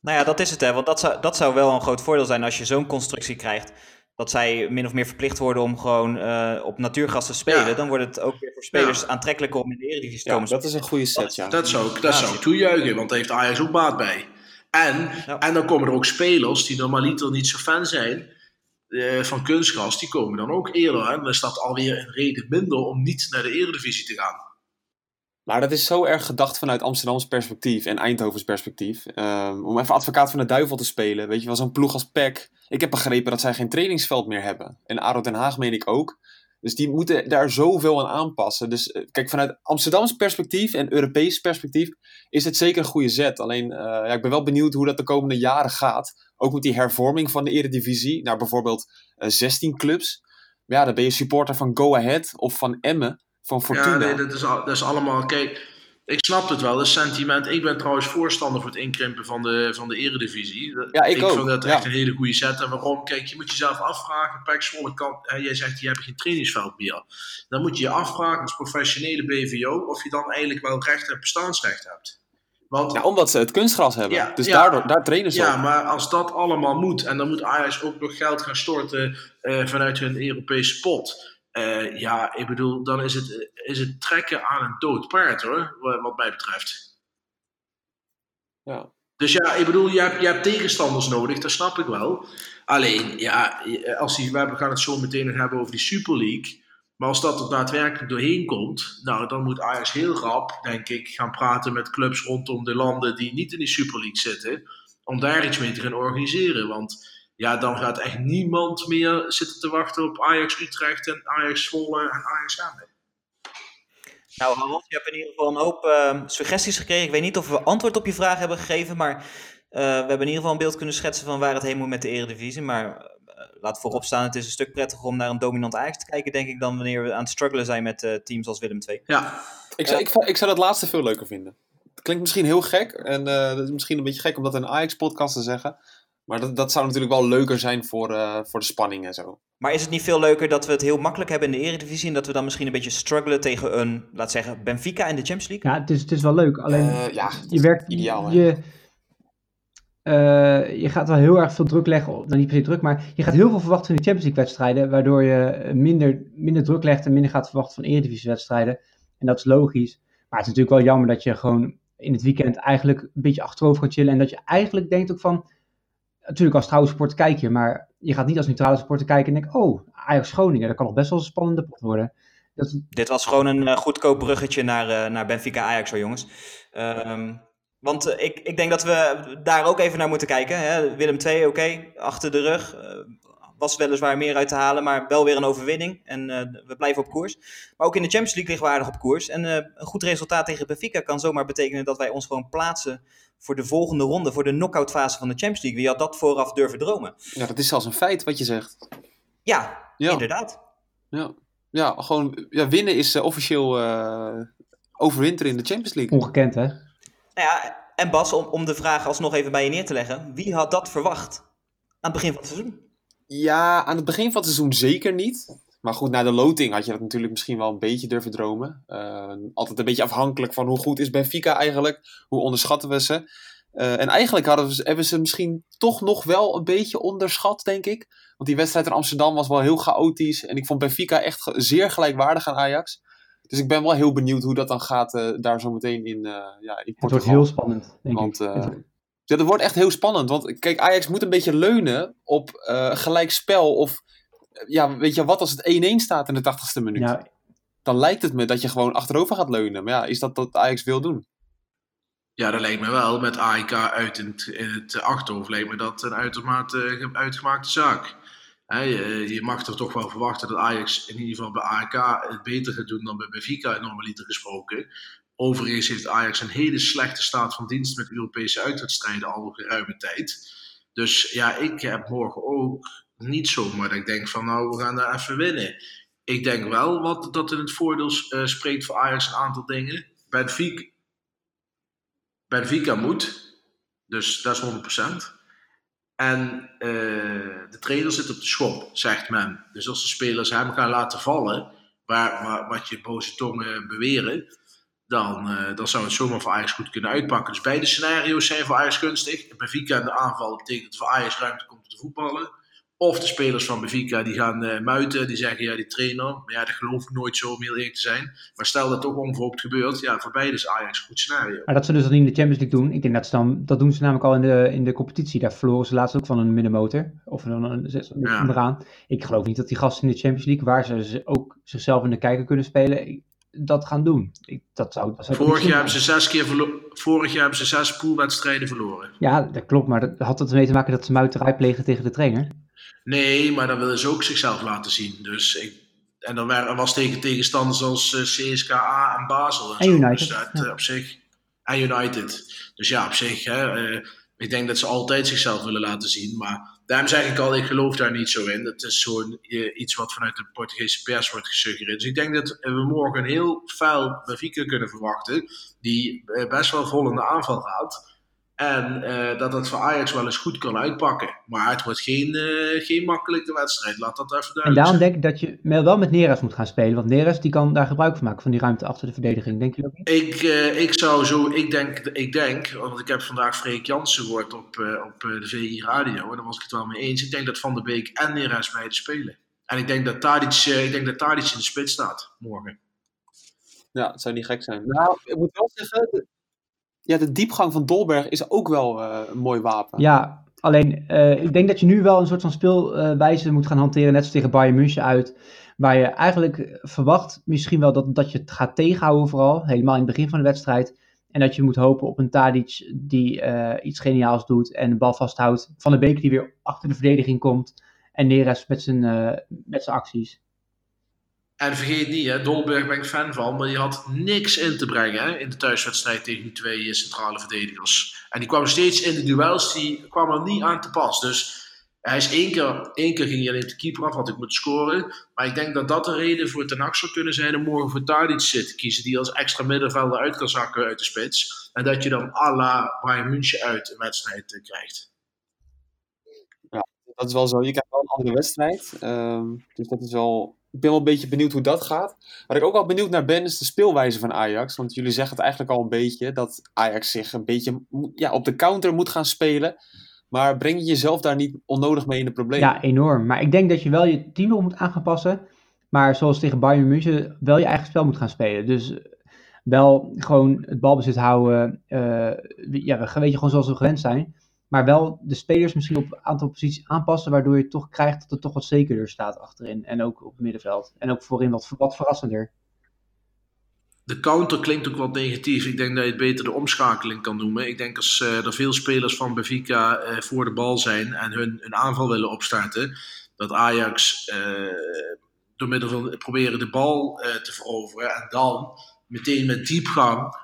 [SPEAKER 2] Nou ja, dat is het hè. Want dat zou, dat zou wel een groot voordeel zijn als je zo'n constructie krijgt. Dat zij min of meer verplicht worden om gewoon eh, op natuurgas te spelen.
[SPEAKER 3] Ja.
[SPEAKER 2] Dan wordt het ook weer voor spelers aantrekkelijker om in de Eredivisie te
[SPEAKER 4] Ja,
[SPEAKER 2] komen.
[SPEAKER 4] dat is een goede set, ja.
[SPEAKER 3] Dat zou, ik- dat zou ik toejuichen, want daar heeft Ajax ook baat bij. En,
[SPEAKER 2] Ja.
[SPEAKER 3] en dan komen er ook spelers die normaliter niet zo fan zijn eh, van kunstgras. Die komen dan ook eerder. Hè? Dan is dat alweer een reden minder om niet naar de Eredivisie te gaan.
[SPEAKER 4] Maar dat is zo erg gedacht vanuit Amsterdams perspectief en Eindhovens perspectief. Ehm, om even advocaat van de duivel te spelen. Weet je wel, zo'n ploeg als PEC. Ik heb begrepen dat zij geen trainingsveld meer hebben. En ADO Den Haag meen ik ook. Dus die moeten daar zoveel aan aanpassen. Dus eh, kijk, vanuit Amsterdams perspectief en Europees perspectief is het zeker een goede zet. Alleen, eh, ja, ik ben wel benieuwd hoe dat de komende jaren gaat. Ook met die hervorming van de Eredivisie naar bijvoorbeeld eh 16 clubs. Maar ja, dan ben je supporter van Go Ahead of van Emmen, van Fortuna.
[SPEAKER 3] Ja, nee, dat is, dat is allemaal. Kijk, Ik snap het wel, dat sentiment. Ik ben trouwens voorstander voor het inkrimpen van de, van de eredivisie.
[SPEAKER 4] Ja, ik ook,
[SPEAKER 3] vind dat
[SPEAKER 4] ja.
[SPEAKER 3] echt een hele goede set. En waarom? Kijk, je moet jezelf afvragen. Pek Zwolle kan, jij zegt, je hebt geen trainingsveld meer. Dan moet je je afvragen als professionele BVO of je dan eigenlijk wel recht en bestaansrecht hebt. Want
[SPEAKER 4] Ja, omdat ze het kunstgras hebben.
[SPEAKER 3] Ja,
[SPEAKER 4] dus
[SPEAKER 3] ja.
[SPEAKER 4] daardoor, daar trainen ze
[SPEAKER 3] ja,
[SPEAKER 4] op.
[SPEAKER 3] maar als dat allemaal moet en dan moet Ajax ook nog geld gaan storten eh, vanuit hun Europese pot. Eh, ja, ik bedoel, dan is het, is het trekken aan een dood paard hoor, wa- wat mij betreft.
[SPEAKER 4] Ja.
[SPEAKER 3] Dus ja, ik bedoel, je hebt, je hebt tegenstanders nodig, dat snap ik wel. Alleen, ja, als die, we gaan het zo meteen nog hebben over die Super League. Maar als dat er daadwerkelijk doorheen komt, nou, dan moet Ajax heel rap, denk ik, gaan praten met clubs rondom de landen die niet in die Super League zitten. Om daar iets mee te gaan organiseren. Want ja, dan gaat echt niemand meer zitten te wachten op Ajax Utrecht en Ajax Zwolle en Ajax Emmen.
[SPEAKER 2] Nou, Harold, je hebt in ieder geval een hoop eh, suggesties gekregen. Ik weet niet of we antwoord op je vraag hebben gegeven, maar eh, we hebben in ieder geval een beeld kunnen schetsen van waar het heen moet met de Eredivisie. Maar eh, laat voorop staan, het is een stuk prettiger om naar een dominant Ajax te kijken, denk ik, dan wanneer we aan het struggelen zijn met eh, teams als Willem II.
[SPEAKER 3] Ja,
[SPEAKER 4] Ik, zou, ik, ik zou dat laatste veel leuker vinden. Het klinkt misschien heel gek. En eh, dat is misschien een beetje gek om dat in een Ajax-podcast te zeggen. Maar dat, dat zou natuurlijk wel leuker zijn voor, eh, voor de spanning en zo.
[SPEAKER 2] Maar is het niet veel leuker dat we het heel makkelijk hebben in de Eredivisie en dat we dan misschien een beetje struggelen tegen een, laat zeggen, Benfica in de Champions League?
[SPEAKER 5] Ja, het is, het is wel leuk. Alleen
[SPEAKER 4] Eh, ja,
[SPEAKER 5] je werkt,
[SPEAKER 4] ideaal. hè.
[SPEAKER 5] je, eh, je gaat wel heel erg veel druk leggen, op, nou niet per se druk, maar je gaat heel veel verwachten van die Champions League wedstrijden, waardoor je minder, minder druk legt en minder gaat verwachten van Eredivisie wedstrijden. En dat is logisch. Maar het is natuurlijk wel jammer dat je gewoon in het weekend eigenlijk een beetje achterover gaat chillen en dat je eigenlijk denkt ook van, natuurlijk als trouwe supporter kijk je, maar je gaat niet als neutrale supporter kijken en denkt, oh, Ajax Groningen, dat kan nog best wel een spannende pot worden. Dat,
[SPEAKER 2] Dit was gewoon een eh, goedkoop bruggetje naar, eh, naar Benfica Ajax hoor jongens. Ehm, want eh, ik, ik denk dat we daar ook even naar moeten kijken. Hè. Willem II, oké, achter de rug. was weliswaar meer uit te halen, maar wel weer een overwinning. En we blijven op koers. Maar ook in de Champions League liggen we aardig op koers. En een goed resultaat tegen Benfica kan zomaar betekenen dat wij ons gewoon plaatsen voor de volgende ronde, voor de knock-out fase van de Champions League. Wie had dat vooraf durven dromen?
[SPEAKER 4] Ja, dat is zelfs een feit wat je zegt.
[SPEAKER 2] Ja,
[SPEAKER 4] Ja.
[SPEAKER 2] inderdaad.
[SPEAKER 4] Ja, ja gewoon ja, winnen is eh, officieel eh, overwinteren in de Champions League.
[SPEAKER 5] ongekend hè.
[SPEAKER 2] Nou ja, en Bas, om, om de vraag alsnog even bij je neer te leggen. Wie had dat verwacht aan het begin van het seizoen?
[SPEAKER 4] Ja, aan het begin van het seizoen zeker niet. Maar goed, na de loting had je dat natuurlijk misschien wel een beetje durven dromen. Eh, altijd een beetje afhankelijk van hoe goed is Benfica eigenlijk. Hoe onderschatten we ze. Eh, en eigenlijk hadden we, hebben ze misschien toch nog wel een beetje onderschat, denk ik. Want die wedstrijd in Amsterdam was wel heel chaotisch. En ik vond Benfica echt ge- zeer gelijkwaardig aan Ajax. Dus ik ben wel heel benieuwd hoe dat dan gaat eh, daar zo meteen in, ja, in
[SPEAKER 5] Het
[SPEAKER 4] Portugal.
[SPEAKER 5] wordt heel spannend, denk
[SPEAKER 4] Want
[SPEAKER 5] ik. Het-
[SPEAKER 4] ja, dat wordt echt heel spannend. Want kijk, Ajax moet een beetje leunen op gelijk spel. Of ja, weet je, wat als het 1-1 staat in de 80ste minuut?
[SPEAKER 5] ja,
[SPEAKER 4] Dan lijkt het me dat je gewoon achterover gaat leunen. Maar ja, is dat wat Ajax wil doen?
[SPEAKER 3] Ja, dat lijkt me wel. Met AIK uit in het, in het achterhoofd lijkt me dat een uitermate ge- uitgemaakte zaak. Hè, je, je mag er toch wel verwachten dat Ajax in ieder geval bij AIK het beter gaat doen dan bij Benfica, normaliter gesproken. Overigens heeft Ajax een hele slechte staat van dienst met Europese uitwedstrijden al een ruime tijd. Dus ja, ik heb morgen ook niet zomaar dat ik denk van nou, we gaan daar even winnen. Ik denk wel wat, dat in het voordeel eh, spreekt voor Ajax een aantal dingen. Benfica, Benfica moet. Dus dat is 100%. En eh, de trainer zit op de schop, zegt men. Dus als de spelers hem gaan laten vallen, waar, wat je boze tongen beweren, dan, eh, dan zou het zomaar voor Ajax goed kunnen uitpakken. Dus beide scenario's zijn voor Ajax gunstig. Benfica in de aanval betekent dat voor Ajax ruimte komt om te voetballen. Of de spelers van Benfica die gaan eh, muiten, die zeggen ja die trainer, maar ja dat geloof ik nooit zo om heel eerlijk te zijn. Maar stel dat toch onverhoopt gebeurt, ja voor beide is Ajax een goed scenario.
[SPEAKER 5] Maar dat ze dus dat niet in de Champions League doen. Ik denk dat ze dan, dat doen ze namelijk al in de, in de competitie. Daar verloren ze laatst ook van een middenmotor. Of een, een,
[SPEAKER 3] Ja.
[SPEAKER 5] onderaan. Ik geloof niet dat die gasten in de Champions League, waar ze ze ook zichzelf in de kijker kunnen spelen, dat gaan doen. Ik, dat zou, dat zou
[SPEAKER 3] Vorig jaar, hebben ze zes keer Vorig jaar hebben ze zes poolwedstrijden verloren.
[SPEAKER 5] Ja, dat klopt. Maar dat had het ermee te maken dat ze muiterij plegen tegen de trainer.
[SPEAKER 3] Nee, maar dan willen ze ook zichzelf laten zien. Dus ik, en dan waren- was tegen tegenstanders als eh, CSKA en Basel. En,
[SPEAKER 5] En
[SPEAKER 3] zo.
[SPEAKER 5] United,
[SPEAKER 3] Dus dat,
[SPEAKER 5] ja.
[SPEAKER 3] eh, op zich. En United. Dus ja, op zich. Hè, eh, ik denk dat ze altijd zichzelf willen laten zien. Maar daarom zeg ik al, ik geloof daar niet zo in. Het is zo'n iets wat vanuit de Portugese pers wordt gesuggereerd. Dus ik denk dat we morgen een heel vuil Benfica kunnen verwachten, die best wel vol in de aanval gaat. En eh, dat het voor Ajax wel eens goed kan uitpakken. Maar het wordt geen, eh, geen makkelijke wedstrijd. Laat dat even
[SPEAKER 5] En
[SPEAKER 3] duidelijk
[SPEAKER 5] daarom
[SPEAKER 3] zijn.
[SPEAKER 5] denk ik dat je wel wel met Neres moet gaan spelen. Want Neres die kan daar gebruik van maken, van die ruimte achter de verdediging. Denk je dat niet?
[SPEAKER 3] Ik, eh, ik zou zo, ik denk, ik denk, want ik heb vandaag Freek Jansen gehoord op, eh, op eh, de VI Radio. En daar was ik het wel mee eens. Ik denk dat Van der Beek en Neres beide spelen. En ik denk dat Tadic, eh, ik denk dat Tadic in de spits staat morgen.
[SPEAKER 4] Ja, het zou niet gek zijn. Nou, ik moet wel zeggen, ja, de diepgang van Dolberg is ook wel eh, een mooi wapen.
[SPEAKER 5] Ja, alleen eh, ik denk dat je nu wel een soort van speelwijze moet gaan hanteren. Net zoals tegen Bayern München uit. Waar je eigenlijk verwacht misschien wel dat, dat je het gaat tegenhouden vooral. Helemaal in het begin van de wedstrijd. En dat je moet hopen op een Tadic die eh, iets geniaals doet en de bal vasthoudt. Van de Beek die weer achter de verdediging komt. En Neres met zijn, met zijn acties.
[SPEAKER 3] En vergeet niet, hè, Dolberg ben ik fan van, maar die had niks in te brengen hè, in de thuiswedstrijd tegen die twee eh, centrale verdedigers. En die kwam steeds in de duels, die kwam er niet aan te pas. Dus hij is één keer, één keer ging hij alleen de keeper af, had ik moeten scoren. Maar ik denk dat dat de reden voor Ten Hag zou kunnen zijn om morgen voor Tadic te kiezen, die als extra middenvelder uit kan zakken uit de spits. En dat je dan à la Bayern München uit een wedstrijd eh, krijgt.
[SPEAKER 4] Dat is wel zo. Je krijgt wel een andere wedstrijd. Ehm, dus dat is wel... Ik ben wel een beetje benieuwd hoe dat gaat. Waar ik ook wel benieuwd naar ben, is de speelwijze van Ajax. Want jullie zeggen het eigenlijk al een beetje, dat Ajax zich een beetje ja, op de counter moet gaan spelen. Maar breng je jezelf daar niet onnodig mee in de problemen?
[SPEAKER 5] Ja, enorm. Maar ik denk dat je wel je team moet aan gaan passen. Maar zoals tegen Bayern München wel je eigen spel moet gaan spelen. Dus wel gewoon het balbezit houden. eh, ja, weet je, gewoon zoals we gewend zijn. Maar wel de spelers misschien op een aantal posities aanpassen. Waardoor je toch krijgt dat het toch wat zekerder staat achterin. En ook op het middenveld. En ook voorin wat, wat verrassender.
[SPEAKER 3] De counter klinkt ook wat negatief. Ik denk dat je het beter de omschakeling kan noemen. Ik denk als eh, er veel spelers van Benfica eh, voor de bal zijn en hun een aanval willen opstarten, dat Ajax eh, door middel van proberen de bal te veroveren en dan meteen met diepgang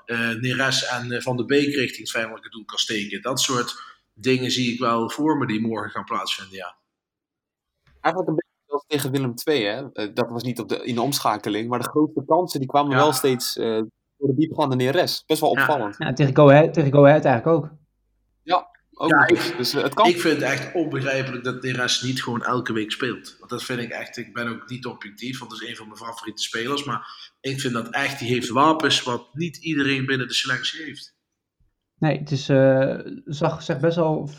[SPEAKER 3] Neres en Van de Beek richting het vijandelijke doel kan steken. Dat soort dingen zie ik wel voor me die morgen gaan plaatsvinden, ja.
[SPEAKER 4] Eigenlijk een beetje zoals tegen Willem II, hè. Eh, dat was niet op de, in de omschakeling. Maar de grootste kansen die kwamen
[SPEAKER 3] Ja.
[SPEAKER 4] wel steeds eh, door de diepgaande neres. Best wel
[SPEAKER 3] Ja.
[SPEAKER 4] opvallend.
[SPEAKER 5] Ja, tegen Go Ahead, tegen Go Ahead eigenlijk ook.
[SPEAKER 4] Ook
[SPEAKER 3] Ja,
[SPEAKER 4] nog
[SPEAKER 3] ik-
[SPEAKER 4] dus eh, het kan.
[SPEAKER 3] Ik vind het echt onbegrijpelijk dat Neres niet gewoon elke week speelt. Want dat vind ik echt, ik ben ook niet objectief, want dat is een van mijn favoriete spelers. Maar ik vind dat echt, die heeft wapens wat niet iedereen binnen de selectie heeft.
[SPEAKER 5] Nee, het is, eh, zag zich best wel.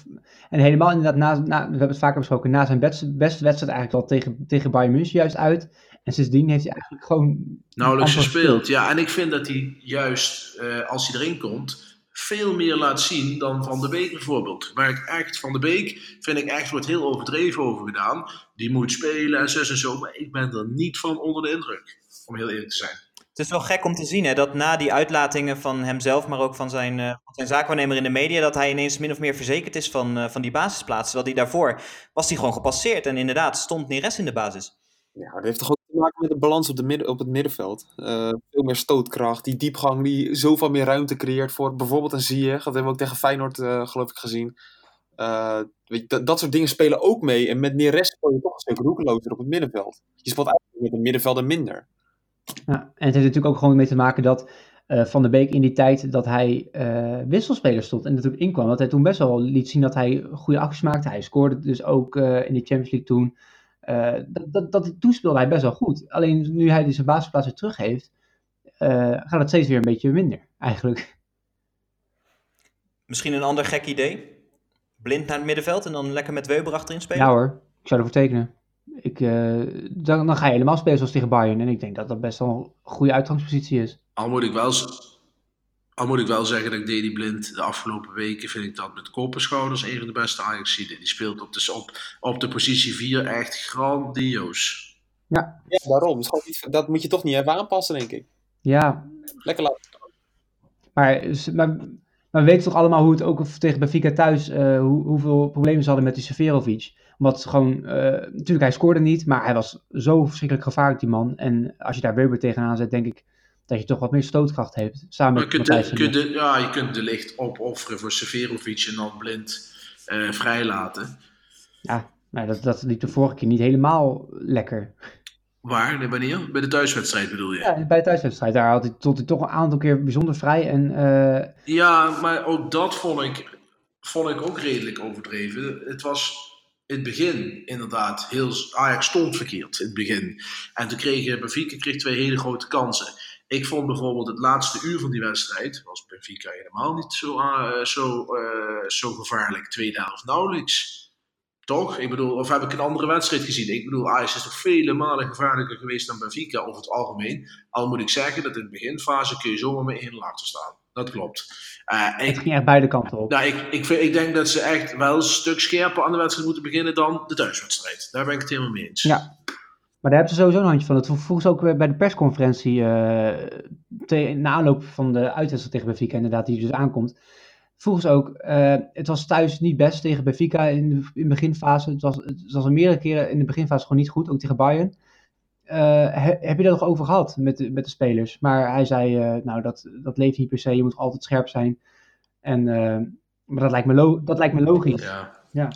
[SPEAKER 5] En helemaal inderdaad, na, na, we hebben het vaker besproken, na zijn beste, wedstrijd eigenlijk al tegen, tegen Bayern München juist uit. En sindsdien heeft hij eigenlijk gewoon.
[SPEAKER 3] Nauwelijks gespeeld. Ja, en ik vind dat hij juist, eh, als hij erin komt, veel meer laat zien dan Van de Beek bijvoorbeeld. Waar ik echt, Van de Beek vind ik echt, wordt heel overdreven over gedaan. Die moet spelen en zus en zo. Maar ik ben er niet van onder de indruk, om heel eerlijk te zijn.
[SPEAKER 2] Het is wel gek om te zien hè, dat na die uitlatingen van hemzelf, maar ook van zijn, van zijn zaakwaarnemer in de media, dat hij ineens min of meer verzekerd is van, eh, van die basisplaats. Terwijl hij daarvoor was hij gewoon gepasseerd en inderdaad stond Neres in de basis.
[SPEAKER 4] Ja, dat heeft toch ook te maken met de balans op, de midden, op het middenveld. Eh, veel meer stootkracht, die diepgang die zoveel meer ruimte creëert voor bijvoorbeeld een Ziyech. Dat hebben we ook tegen Feyenoord geloof ik gezien. Weet je, dat, dat soort dingen spelen ook mee. En met Neres speel je toch een stuk roekelozer op het middenveld. Je speelt eigenlijk met een middenvelder minder.
[SPEAKER 5] Ja, en het heeft natuurlijk ook gewoon mee te maken dat eh, Van der Beek in die tijd dat hij eh wisselspeler stond en natuurlijk inkwam, dat hij toen best wel liet zien dat hij goede acties maakte. Hij scoorde dus ook eh, in de Champions League toen. Dat, dat, dat, toen speelde hij best wel goed. Alleen nu hij dus zijn basisplaats weer terug heeft, gaat het steeds weer een beetje minder eigenlijk.
[SPEAKER 2] Misschien een ander gek idee. Blind naar het middenveld en dan lekker met Weber achterin spelen.
[SPEAKER 5] Ja hoor, ik zou ervoor tekenen. Ik, eh, dan, dan ga je helemaal spelen zoals tegen Bayern. En ik denk dat dat best wel een goede uitgangspositie is.
[SPEAKER 3] Al moet ik wel, al moet ik wel zeggen dat ik Dedy Blind de afgelopen weken vind ik dat met kop en schouders een van de beste ajax Die speelt op de, op, op de positie 4 echt grandioos.
[SPEAKER 4] Ja, daarom. Dat, moet je toch niet even aanpassen, denk ik.
[SPEAKER 5] Ja,
[SPEAKER 4] Lekker laten.
[SPEAKER 5] Maar, maar, maar we weten toch allemaal hoe het ook tegen Benfica thuis, eh, hoe, hoeveel problemen ze hadden met die Severovic. Omdat ze gewoon, eh, natuurlijk hij scoorde niet, maar hij was zo verschrikkelijk gevaarlijk die man. En als je daar Weber tegenaan zet, denk ik dat je toch wat meer stootkracht hebt. Samen
[SPEAKER 3] Maar je
[SPEAKER 5] met
[SPEAKER 3] kunt, de, kunt de, ja, je kunt de licht opofferen voor Severovic en dan blind eh, vrijlaten.
[SPEAKER 5] Ja, nou, dat, dat liep de vorige keer niet helemaal lekker.
[SPEAKER 3] Waar? Nee, wanneer? Bij de thuiswedstrijd bedoel je?
[SPEAKER 5] Ja, bij de thuiswedstrijd, daar had hij tot hij toch een aantal keer bijzonder vrij. En eh,
[SPEAKER 3] Ja, maar ook dat vond ik, vond ik ook redelijk overdreven. Het was in het begin inderdaad heel... Ajax stond verkeerd in het begin. En toen kreeg Benfica kreeg twee hele grote kansen. Ik vond bijvoorbeeld het laatste uur van die wedstrijd... was Benfica helemaal niet zo, eh, zo, eh, zo gevaarlijk. Tweede helft nauwelijks. Toch? Ik bedoel, of heb ik een andere wedstrijd gezien? Ik bedoel, Ajax is toch vele malen gevaarlijker geweest dan Benfica over het algemeen. Al moet ik zeggen dat in de beginfase kun je zomaar met één laten staan. Dat klopt. Eh,
[SPEAKER 5] het
[SPEAKER 3] ik,
[SPEAKER 5] ging echt beide kanten op.
[SPEAKER 3] nou, ik, ik, vind, ik denk dat ze echt wel een stuk scherper aan de wedstrijd moeten beginnen dan de thuiswedstrijd. Daar ben ik het helemaal mee eens.
[SPEAKER 5] Ja. Maar daar hebben ze sowieso een handje van. Dat vroeg ze ook weer bij de persconferentie eh te- na aanloop van de uitwedstrijd tegen Benfica, inderdaad, die dus aankomt. Vroegen ze ook, eh, het was thuis niet best tegen Benfica in de, in de beginfase. Het was, het was al meerdere keren in de beginfase gewoon niet goed, ook tegen Bayern. Eh, he- heb je dat nog over gehad met de, met de spelers? Maar hij zei, eh, nou, dat, dat leeft niet per se, je moet altijd scherp zijn. En, eh, maar dat lijkt me, dat lijkt me logisch.
[SPEAKER 3] Ja.
[SPEAKER 5] Ja.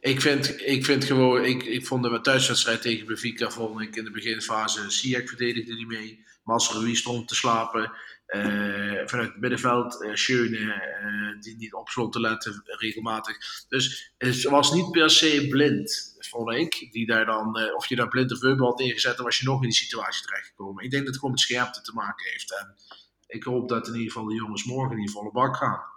[SPEAKER 3] Ik vind, ik vind gewoon, ik, ik vond de thuiswedstrijd tegen Benfica, vond ik in de beginfase, Ziyech verdedigde niet mee. Masrowi stond te slapen. Eh, vanuit het middenveld, eh Schöne, eh, die niet op stond te letten regelmatig. Dus het was niet per se blind, vond ik. Die daar dan, of je daar blind of had ingezet, dan was je nog in die situatie terechtgekomen. Ik denk dat het gewoon met scherpte te maken heeft. En ik hoop dat in ieder geval de jongens morgen in die volle bak gaan.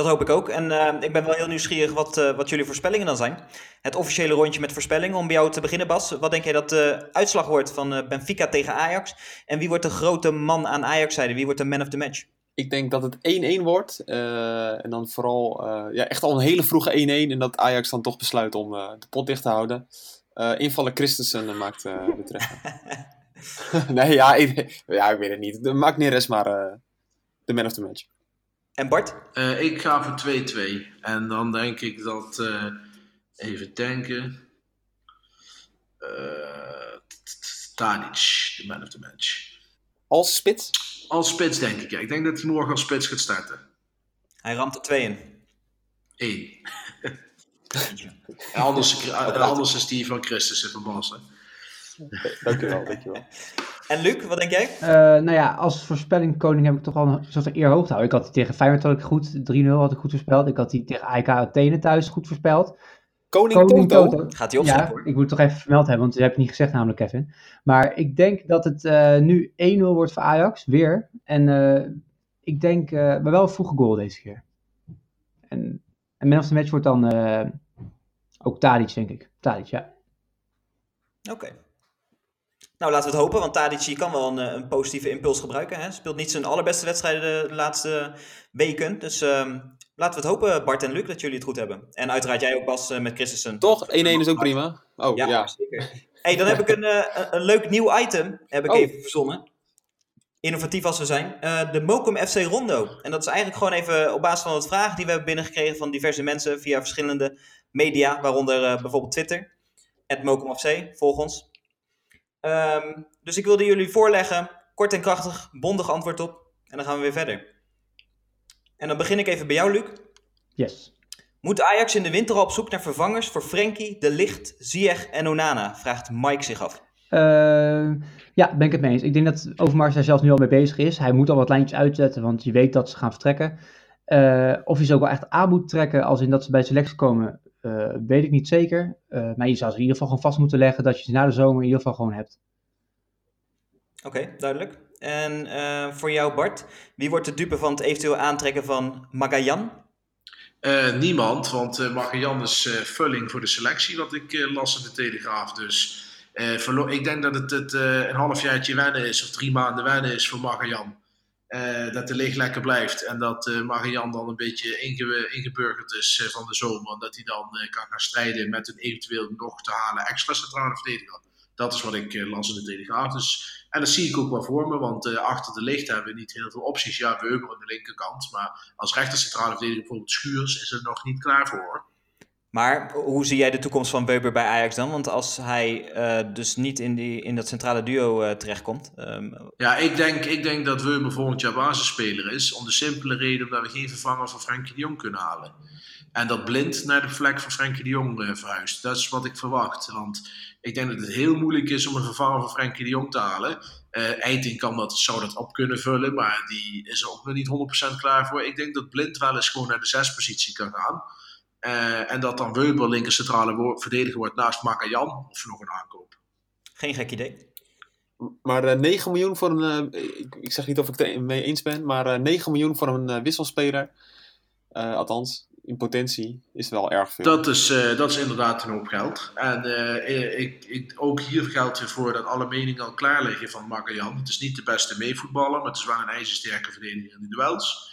[SPEAKER 2] Dat hoop ik ook. En eh, ik ben wel heel nieuwsgierig wat, eh, wat jullie voorspellingen dan zijn. Het officiële rondje met voorspellingen. Om bij jou te beginnen, Bas. Wat denk jij dat de uitslag wordt van eh, Benfica tegen Ajax? En wie wordt de grote man aan Ajax-zijde? Wie wordt de man of the match?
[SPEAKER 4] Ik denk dat het 1-1 wordt. en dan vooral ja, echt al een hele vroege 1-1. En dat Ajax dan toch besluit om de pot dicht te houden. Invallen Christensen maakt de treffer. [laughs] [laughs] nee, ja ik, ja, ik weet het niet. Maakt Neres maar de man of the match.
[SPEAKER 2] En Bart?
[SPEAKER 3] Eh, ik ga voor 2-2. En dan denk ik dat. eh, even denken. Eh, Tadic, de man of the match.
[SPEAKER 4] Als spits?
[SPEAKER 3] Als spits, denk ik. Ja. Ik denk dat hij morgen als spits gaat starten.
[SPEAKER 2] Hij ramt er twee in.
[SPEAKER 3] Eén. [laughs] Anders, anders is die van Christus van Bassen.
[SPEAKER 4] Dankjewel, dankjewel.
[SPEAKER 2] En Luc, wat denk jij?
[SPEAKER 5] Eh, nou ja, als voorspelling koning heb ik toch wel een soort eer hoog te houden. Ik had die tegen Feyenoord had ik goed, 3-0 had ik goed voorspeld. Ik had die tegen AEK Athene thuis goed voorspeld.
[SPEAKER 4] Koning,
[SPEAKER 5] Koning
[SPEAKER 4] Toto.
[SPEAKER 5] Toto.
[SPEAKER 2] Gaat hij opstaan
[SPEAKER 5] Ja,
[SPEAKER 2] hoor?
[SPEAKER 5] ik moet het toch even vermeld hebben, want dat heb ik niet gezegd namelijk, Kevin. Maar ik denk dat het eh, nu 1-0 wordt voor Ajax, weer. En eh, ik denk, maar wel een vroege goal deze keer. En, en man of the match wordt dan ook Tadic, denk ik. Tadic, ja.
[SPEAKER 2] Oké. Nou, laten we het hopen, want Tadic kan wel een, eh, een positieve impuls gebruiken. Hè? Speelt niet zijn allerbeste wedstrijden de laatste weken. Dus ehm, laten we het hopen, Bart en Luc, dat jullie het goed hebben. En uiteraard jij ook, Bas, eh, met Christensen.
[SPEAKER 4] Toch? 1-1 is ook prima. Oh,
[SPEAKER 2] Ja,
[SPEAKER 4] ja.
[SPEAKER 2] zeker. hey, dan heb ik een, eh, een- een leuk nieuw item, heb ik
[SPEAKER 4] Oh.
[SPEAKER 2] even verzonnen. Innovatief als we zijn. De Mokum FC Rondo. En dat is eigenlijk gewoon even op basis van wat vragen die we hebben binnengekregen van diverse mensen via verschillende media, waaronder bijvoorbeeld Twitter. Het Mokum FC, volg ons. Ehm, dus ik wilde jullie voorleggen, kort en krachtig, bondig antwoord op. En dan gaan we weer verder. En dan begin ik even bij jou, Luc.
[SPEAKER 5] Yes.
[SPEAKER 2] Moet Ajax in de winter al op zoek naar vervangers voor Frenkie, De Licht, Ziyech en Onana? Vraagt Mike zich af.
[SPEAKER 5] Eh, ja, ben ik het mee eens. Ik denk dat Overmars daar zelfs nu al mee bezig is. Hij moet al wat lijntjes uitzetten, want je weet dat ze gaan vertrekken. Eh, of je ze ook wel echt aan moet trekken, als in dat ze bij selectie komen, eh, weet ik niet zeker. Eh, maar je zou ze in ieder geval gewoon vast moeten leggen dat je ze na de zomer in ieder geval gewoon hebt.
[SPEAKER 2] Oké, duidelijk. En eh, voor jou, Bart, wie wordt de dupe van het eventueel aantrekken van Magallan?
[SPEAKER 3] Eh, niemand, want eh Marianne is eh, vulling voor de selectie, wat ik eh, las in de Telegraaf. Dus eh, ik denk dat het, het eh, een halfjaartje wennen is, of drie maanden wennen is voor Marian. Eh, dat de leeg lekker blijft en dat eh Marian dan een beetje inge ingeburgerd is eh, van de zomer. En dat hij dan kan gaan strijden met een eventueel nog te halen extra centrale verdediger. Dat is wat ik las in de Telegraaf. Dus, en dat zie ik ook wel voor me, want achter de licht hebben we niet heel veel opties. Ja, Weber aan de linkerkant, maar als rechter centrale verdediger bijvoorbeeld Schuurs is er nog niet klaar voor.
[SPEAKER 2] Maar hoe zie jij de toekomst van Weber bij Ajax dan? Want als hij eh, dus niet in, die, in dat centrale duo eh, terechtkomt. ehm,
[SPEAKER 3] Ja, ik denk, ik denk dat Weber volgend jaar basisspeler is. Om de simpele reden omdat we geen vervanger van Frenkie de Jong kunnen halen. En dat blind naar de vlek van Frenkie de Jong eh, verhuist. Dat is wat ik verwacht. Want ik denk dat het heel moeilijk is om een vervanger van Frenkie de Jong te halen. Eh Eiting kan dat, zou dat op kunnen vullen, maar die is er ook nog niet 100% klaar voor. Ik denk dat Blind wel eens gewoon naar de zespositie kan gaan. Eh, en dat dan Weber linker centrale wo- verdediger wordt naast Makajan of nog een aankoop.
[SPEAKER 2] Geen gek idee.
[SPEAKER 4] Maar eh 9 miljoen voor een. eh, ik, ik zeg niet of ik het er mee eens ben, maar eh 9 miljoen voor een eh, wisselspeler. eh, althans, in potentie is wel erg veel.
[SPEAKER 3] Dat is, eh, dat is inderdaad een hoop geld. En eh, ik, ik, ook hier geldt weer voor dat alle meningen al klaar liggen van Makajan. Het is niet de beste meevoetballer, maar het is wel een ijzersterke verdediger in de duels.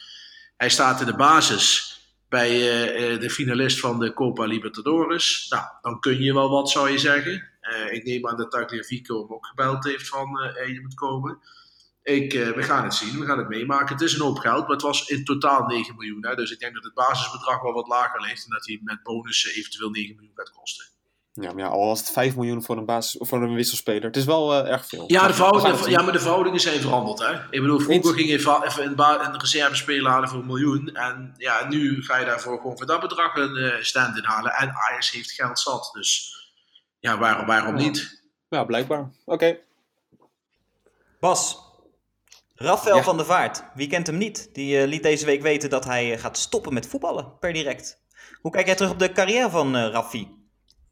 [SPEAKER 3] Hij staat in de basis bij eh, eh, de finalist van de Copa Libertadores. Nou, dan kun je wel wat, zou je zeggen. Eh, ik neem aan dat Tagliafico hem ook gebeld heeft van je moet komen. Ik, we gaan het zien, we gaan het meemaken. Het is een hoop geld, maar het was in totaal 9 miljoen. Hè? Dus ik denk dat het basisbedrag wel wat lager ligt en dat hij met bonussen eventueel 9 miljoen gaat kosten.
[SPEAKER 4] Ja, maar ja, al was het 5 miljoen voor een, basis, voor een wisselspeler. Het is wel eh, erg veel.
[SPEAKER 3] Ja, de verhoudingen, ja, maar de verhoudingen zijn veranderd. Hè? Ik bedoel, vroeger ging je va- even een, ba- een reservespeler halen voor een miljoen. En ja, nu ga je daarvoor gewoon voor dat bedrag een eh, stand inhalen. En Ajax heeft geld zat. Dus ja, waarom, waarom
[SPEAKER 4] Ja.
[SPEAKER 3] niet?
[SPEAKER 4] Ja, blijkbaar. Oké.
[SPEAKER 2] Bas, Rafael
[SPEAKER 4] Ja.
[SPEAKER 2] van der Vaart, wie kent hem niet? Die eh, liet deze week weten dat hij gaat stoppen met voetballen, per direct. Hoe kijk jij terug op de carrière van Raffi?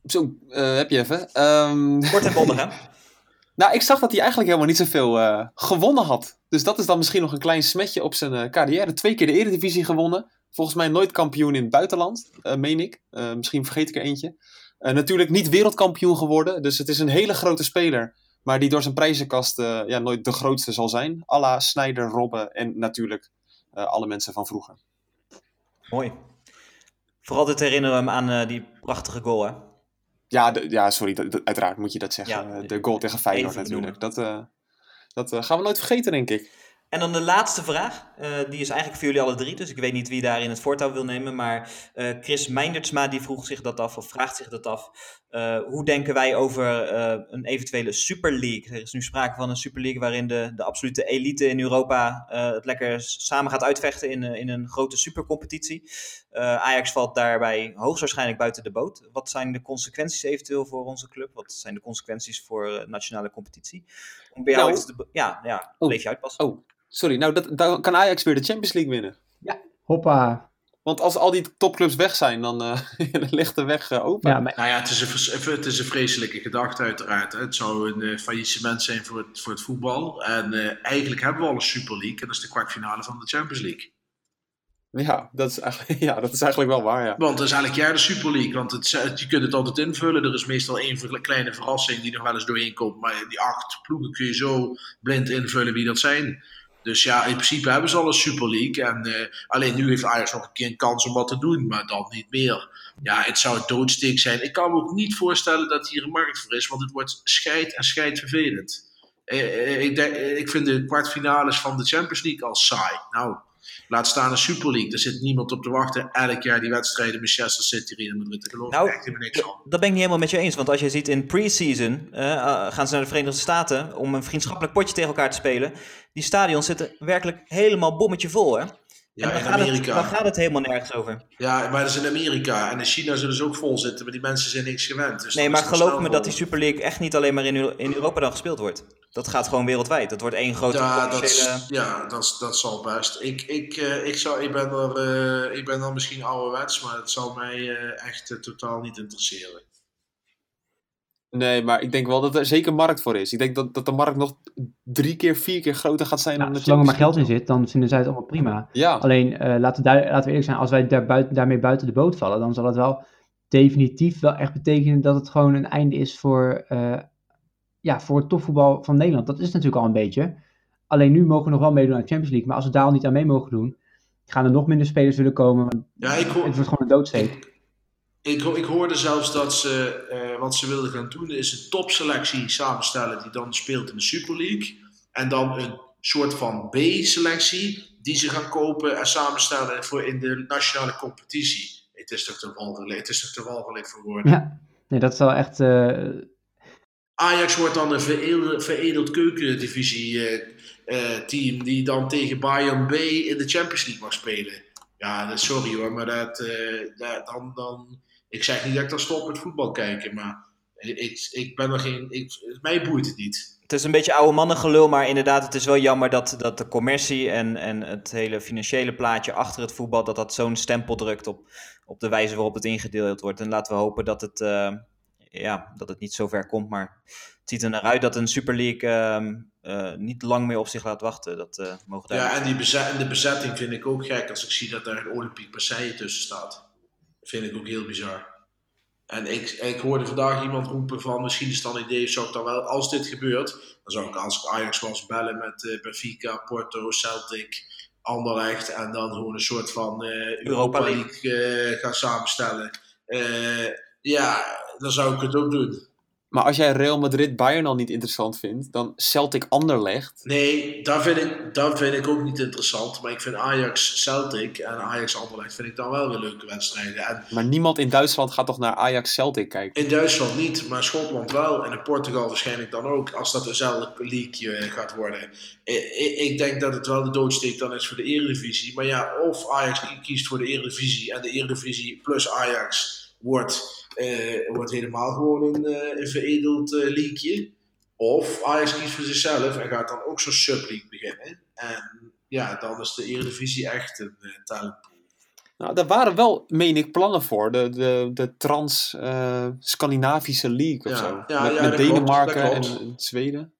[SPEAKER 4] Zo, eh, heb je even. Ehm,
[SPEAKER 2] Kort en bondig, hè? [laughs]
[SPEAKER 4] nou, ik zag dat hij eigenlijk helemaal niet zoveel eh gewonnen had. Dus dat is dan misschien nog een klein smetje op zijn eh, carrière. Twee keer de Eredivisie gewonnen. Volgens mij nooit kampioen in het buitenland, meen ik. Misschien vergeet ik er eentje. Natuurlijk niet wereldkampioen geworden. Dus het is een hele grote speler. Maar die door zijn prijzenkast ja, nooit de grootste zal zijn. Alla Snyder, Robben en natuurlijk alle mensen van vroeger.
[SPEAKER 2] Mooi. Vooral dit herinneren we hem aan die prachtige goal, hè?
[SPEAKER 4] Ja, de- ja sorry, dat- dat- uiteraard moet je dat zeggen.
[SPEAKER 2] Ja,
[SPEAKER 4] de goal tegen Feyenoord natuurlijk. Dat, eh, dat eh, gaan we nooit vergeten, denk ik.
[SPEAKER 2] En dan de laatste vraag. Eh, die is eigenlijk voor jullie alle drie, dus ik weet niet wie daarin het voortouw wil nemen. Maar eh, Chris Meindertsma die vroeg zich dat af, of vraagt zich dat af. Eh, hoe denken wij over een eventuele Super League? Er is nu sprake van een Super League waarin de, de absolute elite in Europa het lekker samen gaat uitvechten in, in een grote supercompetitie. Ajax valt daarbij hoogstwaarschijnlijk buiten de boot. Wat zijn de consequenties eventueel voor onze club? Wat zijn de consequenties voor nationale competitie? Om bij jou
[SPEAKER 4] Nou-
[SPEAKER 2] iets te ja, ja,
[SPEAKER 4] Oh.
[SPEAKER 2] leef je uit pas.
[SPEAKER 4] Oh, sorry. Nou, dat, dan kan Ajax weer de Champions League winnen.
[SPEAKER 5] Hoppa.
[SPEAKER 4] Want als al die topclubs weg zijn, dan eh, [laughs] dan ligt de weg eh, open.
[SPEAKER 5] Ja, maar
[SPEAKER 3] Nou ja, het is een, het is een vreselijke gedachte uiteraard. hè. Het zou een eh, faillissement zijn voor het, voor het voetbal. En eh, eigenlijk hebben we al een Super League. En dat is de kwartfinale van de Champions League.
[SPEAKER 4] Ja, dat is eigenlijk, [laughs] ja, dat is eigenlijk wel waar, ja.
[SPEAKER 3] Want het is eigenlijk jaar de Super League. Want het, het- je kunt het altijd invullen. Er is meestal één kleine verrassing die nog wel eens doorheen komt. Maar die acht ploegen kun je zo blind invullen wie dat zijn. Dus ja, in principe hebben ze al een Super League. En, eh, alleen nu heeft Ajax nog een keer een kans om wat te doen. Maar dan niet meer. Ja, het zou doodsteek zijn. Ik kan me ook niet voorstellen dat hier een markt voor is. Want het wordt scheid en scheid vervelend. Eh, eh, ik, ik vind de kwartfinales van de Champions League al saai. Nou, laat staan een Super League. Daar zit niemand op te wachten. Elk jaar die wedstrijden Manchester City, Real Madrid. Daar geloof ik
[SPEAKER 2] Nou,
[SPEAKER 3] echt helemaal niks van.
[SPEAKER 2] Dat ben ik niet helemaal met je eens. Want als je ziet in pre-season eh, eh, gaan ze naar de Verenigde Staten om een vriendschappelijk potje tegen elkaar te spelen. Die stadions zitten werkelijk helemaal bommetje vol, hè?
[SPEAKER 3] Ja,
[SPEAKER 2] en
[SPEAKER 3] in
[SPEAKER 2] gaat, het,
[SPEAKER 3] Amerika.
[SPEAKER 2] dan gaat het helemaal nergens over.
[SPEAKER 3] Ja, maar dat is in Amerika. En in China zullen ze ook vol zitten. Maar die mensen zijn niks gewend. Dus
[SPEAKER 2] Nee, maar
[SPEAKER 3] het
[SPEAKER 2] geloof me dat die Super League echt niet alleen maar in, in Europa dan gespeeld wordt. Dat gaat gewoon wereldwijd. Dat wordt één grote
[SPEAKER 3] Ja, dat, ja dat, dat zal best. Ik, ik, eh, ik, zou, ik, ben er, eh, ik ben dan misschien ouderwets, maar het zal mij eh, echt totaal niet interesseren.
[SPEAKER 4] Nee, maar ik denk wel dat er zeker markt voor is. Ik denk dat, dat de markt nog drie keer, vier keer groter gaat zijn
[SPEAKER 5] nou,
[SPEAKER 4] dan de
[SPEAKER 5] zolang er maar geld in zit, dan vinden zij het allemaal prima.
[SPEAKER 4] Ja,
[SPEAKER 5] Alleen, eh, laten, we daar, laten we eerlijk zijn, als wij daar buiten, daarmee buiten de boot vallen, dan zal het wel definitief wel echt betekenen dat het gewoon een einde is voor, eh, ja, voor het topvoetbal van Nederland. Dat is natuurlijk al een beetje. Alleen nu mogen we nog wel meedoen aan de Champions League, maar als we daar al niet aan mee mogen doen, gaan er nog minder spelers willen komen.
[SPEAKER 3] Ja, ik, hoor,
[SPEAKER 5] Het wordt gewoon een doodsteek.
[SPEAKER 3] Ik, ik hoorde zelfs dat ze, eh, wat ze wilden gaan doen, is een topselectie samenstellen die dan speelt in de Super League. En dan een soort van B-selectie die ze gaan kopen en samenstellen voor in de nationale competitie. Het is toch te walgelijk, het is toch te walgelijk voor woorden.
[SPEAKER 5] Ja, nee, dat is wel echt. eh,
[SPEAKER 3] Ajax wordt dan een veredeld, veredeld keukendivisie eh, team die dan tegen Bayern B in de Champions League mag spelen. Ja, sorry hoor, maar dat, dat- dan, dan... Ik zeg niet dat ik dan stop met voetbal kijken, maar ik, ik ben er geen... Ik, mij boeit het niet.
[SPEAKER 2] Het is een beetje oude mannengelul, maar inderdaad, het is wel jammer dat, dat de commercie en, en het hele financiële plaatje achter het voetbal, dat dat zo'n stempel drukt op, op de wijze waarop het ingedeeld wordt. En laten we hopen dat het, eh, ja, dat het niet zo ver komt, maar het ziet er naar uit dat een Super League ehm, eh, niet lang meer op zich laat wachten. Dat eh mogen
[SPEAKER 3] Ja, en, die bezet, en de bezetting vind ik ook gek als ik zie dat daar een Olympique Marseille tussen staat. Vind ik ook heel bizar. En ik, ik hoorde vandaag iemand roepen van misschien is het dan een idee, zou ik dan wel, als dit gebeurt, dan zou ik als ik Ajax was bellen met eh, Benfica, Porto, Celtic, Anderlecht en dan gewoon een soort van eh, Europa League eh, gaan samenstellen. Ja, dan zou ik het ook doen.
[SPEAKER 4] Maar als jij Real Madrid Bayern al niet interessant vindt, dan Celtic Anderlecht.
[SPEAKER 3] Nee, dat vind, ik, dat vind ik ook niet interessant. Maar ik vind Ajax Celtic en Ajax Anderlecht vind ik dan wel weer leuke wedstrijden. En
[SPEAKER 4] Maar niemand in Duitsland gaat toch naar Ajax Celtic kijken?
[SPEAKER 3] in Duitsland niet, maar Schotland wel. En in Portugal waarschijnlijk dan ook, als dat dezelfde league eh, gaat worden. Ik denk dat het wel de doodsteek dan is voor de Eredivisie. Maar ja, of Ajax kiest voor de Eredivisie en de Eredivisie plus Ajax wordt, eh, wordt helemaal gewoon een, eh, een veredeld eh leagueje. Of Ajax kiest voor zichzelf en gaat dan ook zo'n subleague beginnen. En ja, dan is de Eredivisie echt een uh, talentpool.
[SPEAKER 4] Nou, daar waren wel, meen ik, plannen voor. De, de, de Trans-Scandinavische League of
[SPEAKER 3] Ja,
[SPEAKER 4] zo.
[SPEAKER 3] ja,
[SPEAKER 4] met
[SPEAKER 3] ja,
[SPEAKER 4] met
[SPEAKER 3] dat klopt,
[SPEAKER 4] Denemarken en, en Zweden.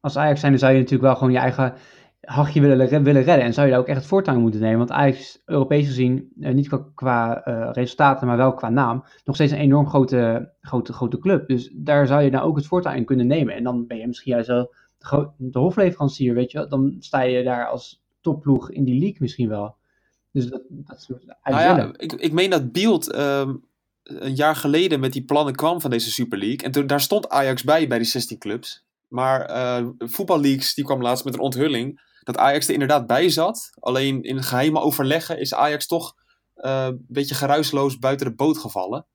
[SPEAKER 5] Als Ajax zijn, dan zou je natuurlijk wel gewoon je eigen hachje willen, willen redden. En zou je daar ook echt het voortouw moeten nemen. Want Ajax, Europees gezien, eh, niet qua, qua eh, resultaten, maar wel qua naam, nog steeds een enorm grote, grote, grote club. Dus daar zou je nou ook het voortouw in kunnen nemen. En dan ben je misschien juist wel de, de hofleverancier, weet je wel. Dan sta je daar als topploeg in die league misschien wel. Dus dat, dat is
[SPEAKER 4] Nou ja, ik, ik meen dat Beeld ehm, een jaar geleden met die plannen kwam van deze Super League. En toen, daar stond Ajax bij, bij die 16 clubs. Maar eh voetballeaks die kwam laatst met een onthulling dat Ajax er inderdaad bij zat. Alleen in geheime overleggen is Ajax toch eh, een beetje geruisloos buiten de boot gevallen.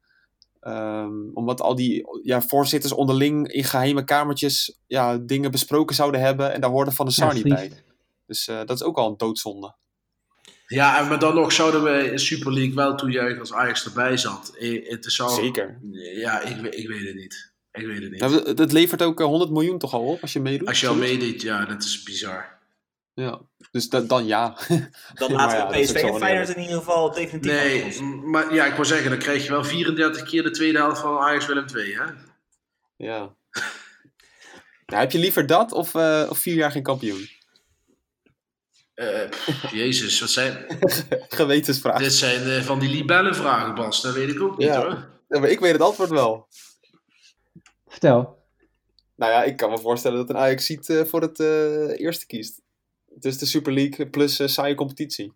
[SPEAKER 4] Ehm, omdat al die ja, voorzitters onderling in geheime kamertjes ja, dingen besproken zouden hebben. En daar hoorde Van de Sar
[SPEAKER 5] Ja,
[SPEAKER 4] niet
[SPEAKER 5] triest.
[SPEAKER 4] bij. Dus eh, dat is ook al een doodzonde.
[SPEAKER 3] Ja, en maar dan nog zouden we in Super League wel toejuichen als Ajax erbij zat. Eh, Het is al,
[SPEAKER 4] Zeker.
[SPEAKER 3] Ja, ik, ik weet het niet. Ik weet het niet.
[SPEAKER 4] Ja, het- het levert ook eh, 100 miljoen toch al op als je meedoet?
[SPEAKER 3] Als je al meedeed, ja, dat is bizar.
[SPEAKER 4] Ja, dus dat, dan ja.
[SPEAKER 2] Dan [laughs] laten we
[SPEAKER 4] dat is ook
[SPEAKER 2] PSV en Feyenoord in ieder geval definitief
[SPEAKER 3] Nee, maar ja, ik wou zeggen, dan krijg je wel 34 keer de tweede helft van Ajax Willem II, hè?
[SPEAKER 4] ja. [laughs] Nou, heb je liever dat of, eh, of vier jaar geen kampioen?
[SPEAKER 3] Eh, pff, [laughs] jezus, wat zijn...
[SPEAKER 4] Gewetensvraag.
[SPEAKER 3] Dit zijn eh, van die libellenvragen, Bas. Dat weet ik ook niet,
[SPEAKER 4] Ja.
[SPEAKER 3] hoor.
[SPEAKER 4] Ja, maar ik weet het antwoord wel.
[SPEAKER 5] Vertel.
[SPEAKER 4] Nou ja, ik kan me voorstellen dat een Ajax ziet eh, voor het eh, eerste kiest. Dus de Super League plus eh, saaie competitie.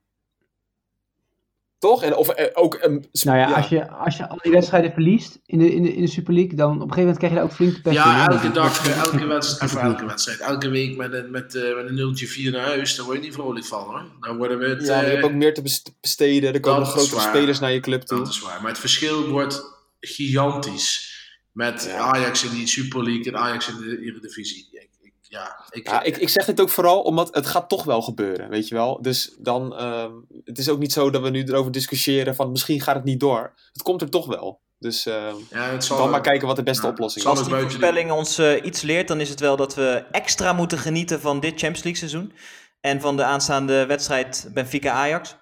[SPEAKER 4] Toch? En, of eh, ook een...
[SPEAKER 5] Nou ja, Als, je, als je al die wedstrijden verliest in de, in de, in de Super League, dan op een gegeven moment krijg je daar ook flink pech
[SPEAKER 3] Ja, elke dag, eh, elke wedstrijd, elke wedstrijd, elke week met een, met, eh, met een 0 4 naar huis, daar word je niet vrolijk van, hoor. Dan worden we het...
[SPEAKER 4] Ja, je hebt ook meer te best- besteden. Er komen
[SPEAKER 3] is
[SPEAKER 4] grotere
[SPEAKER 3] waar.
[SPEAKER 4] spelers naar je club toe.
[SPEAKER 3] Dat is waar. Maar het verschil wordt gigantisch. Met
[SPEAKER 4] Ja.
[SPEAKER 3] Ajax in die Super League en Ajax in de Eredivisie. Ja, ik,
[SPEAKER 4] Ja, ik, ik zeg dit ook vooral omdat het gaat toch wel gebeuren, weet je wel. Dus dan, ehm, het is ook niet zo dat we nu erover discussiëren van misschien gaat het niet door. Het komt er toch wel. Dus ehm,
[SPEAKER 3] ja, het zal
[SPEAKER 4] dan maar kijken wat de beste
[SPEAKER 3] Ja,
[SPEAKER 4] oplossing is.
[SPEAKER 2] Als die voorspelling ons eh, iets leert, dan is het wel dat we extra moeten genieten van dit Champions League seizoen. En van de aanstaande wedstrijd Benfica-Ajax.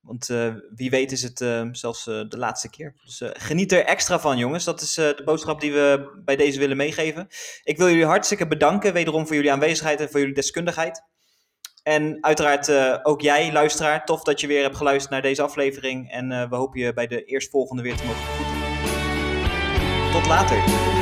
[SPEAKER 2] Want eh, wie weet is het eh, zelfs eh, de laatste keer. Dus geniet er extra van, jongens. Dat is de boodschap die we bij deze willen meegeven. Ik wil jullie hartstikke bedanken, wederom voor jullie aanwezigheid en voor jullie deskundigheid. En uiteraard ook jij, luisteraar. Tof dat je weer hebt geluisterd naar deze aflevering. En we hopen je bij de eerstvolgende weer te mogen begroeten. Tot later.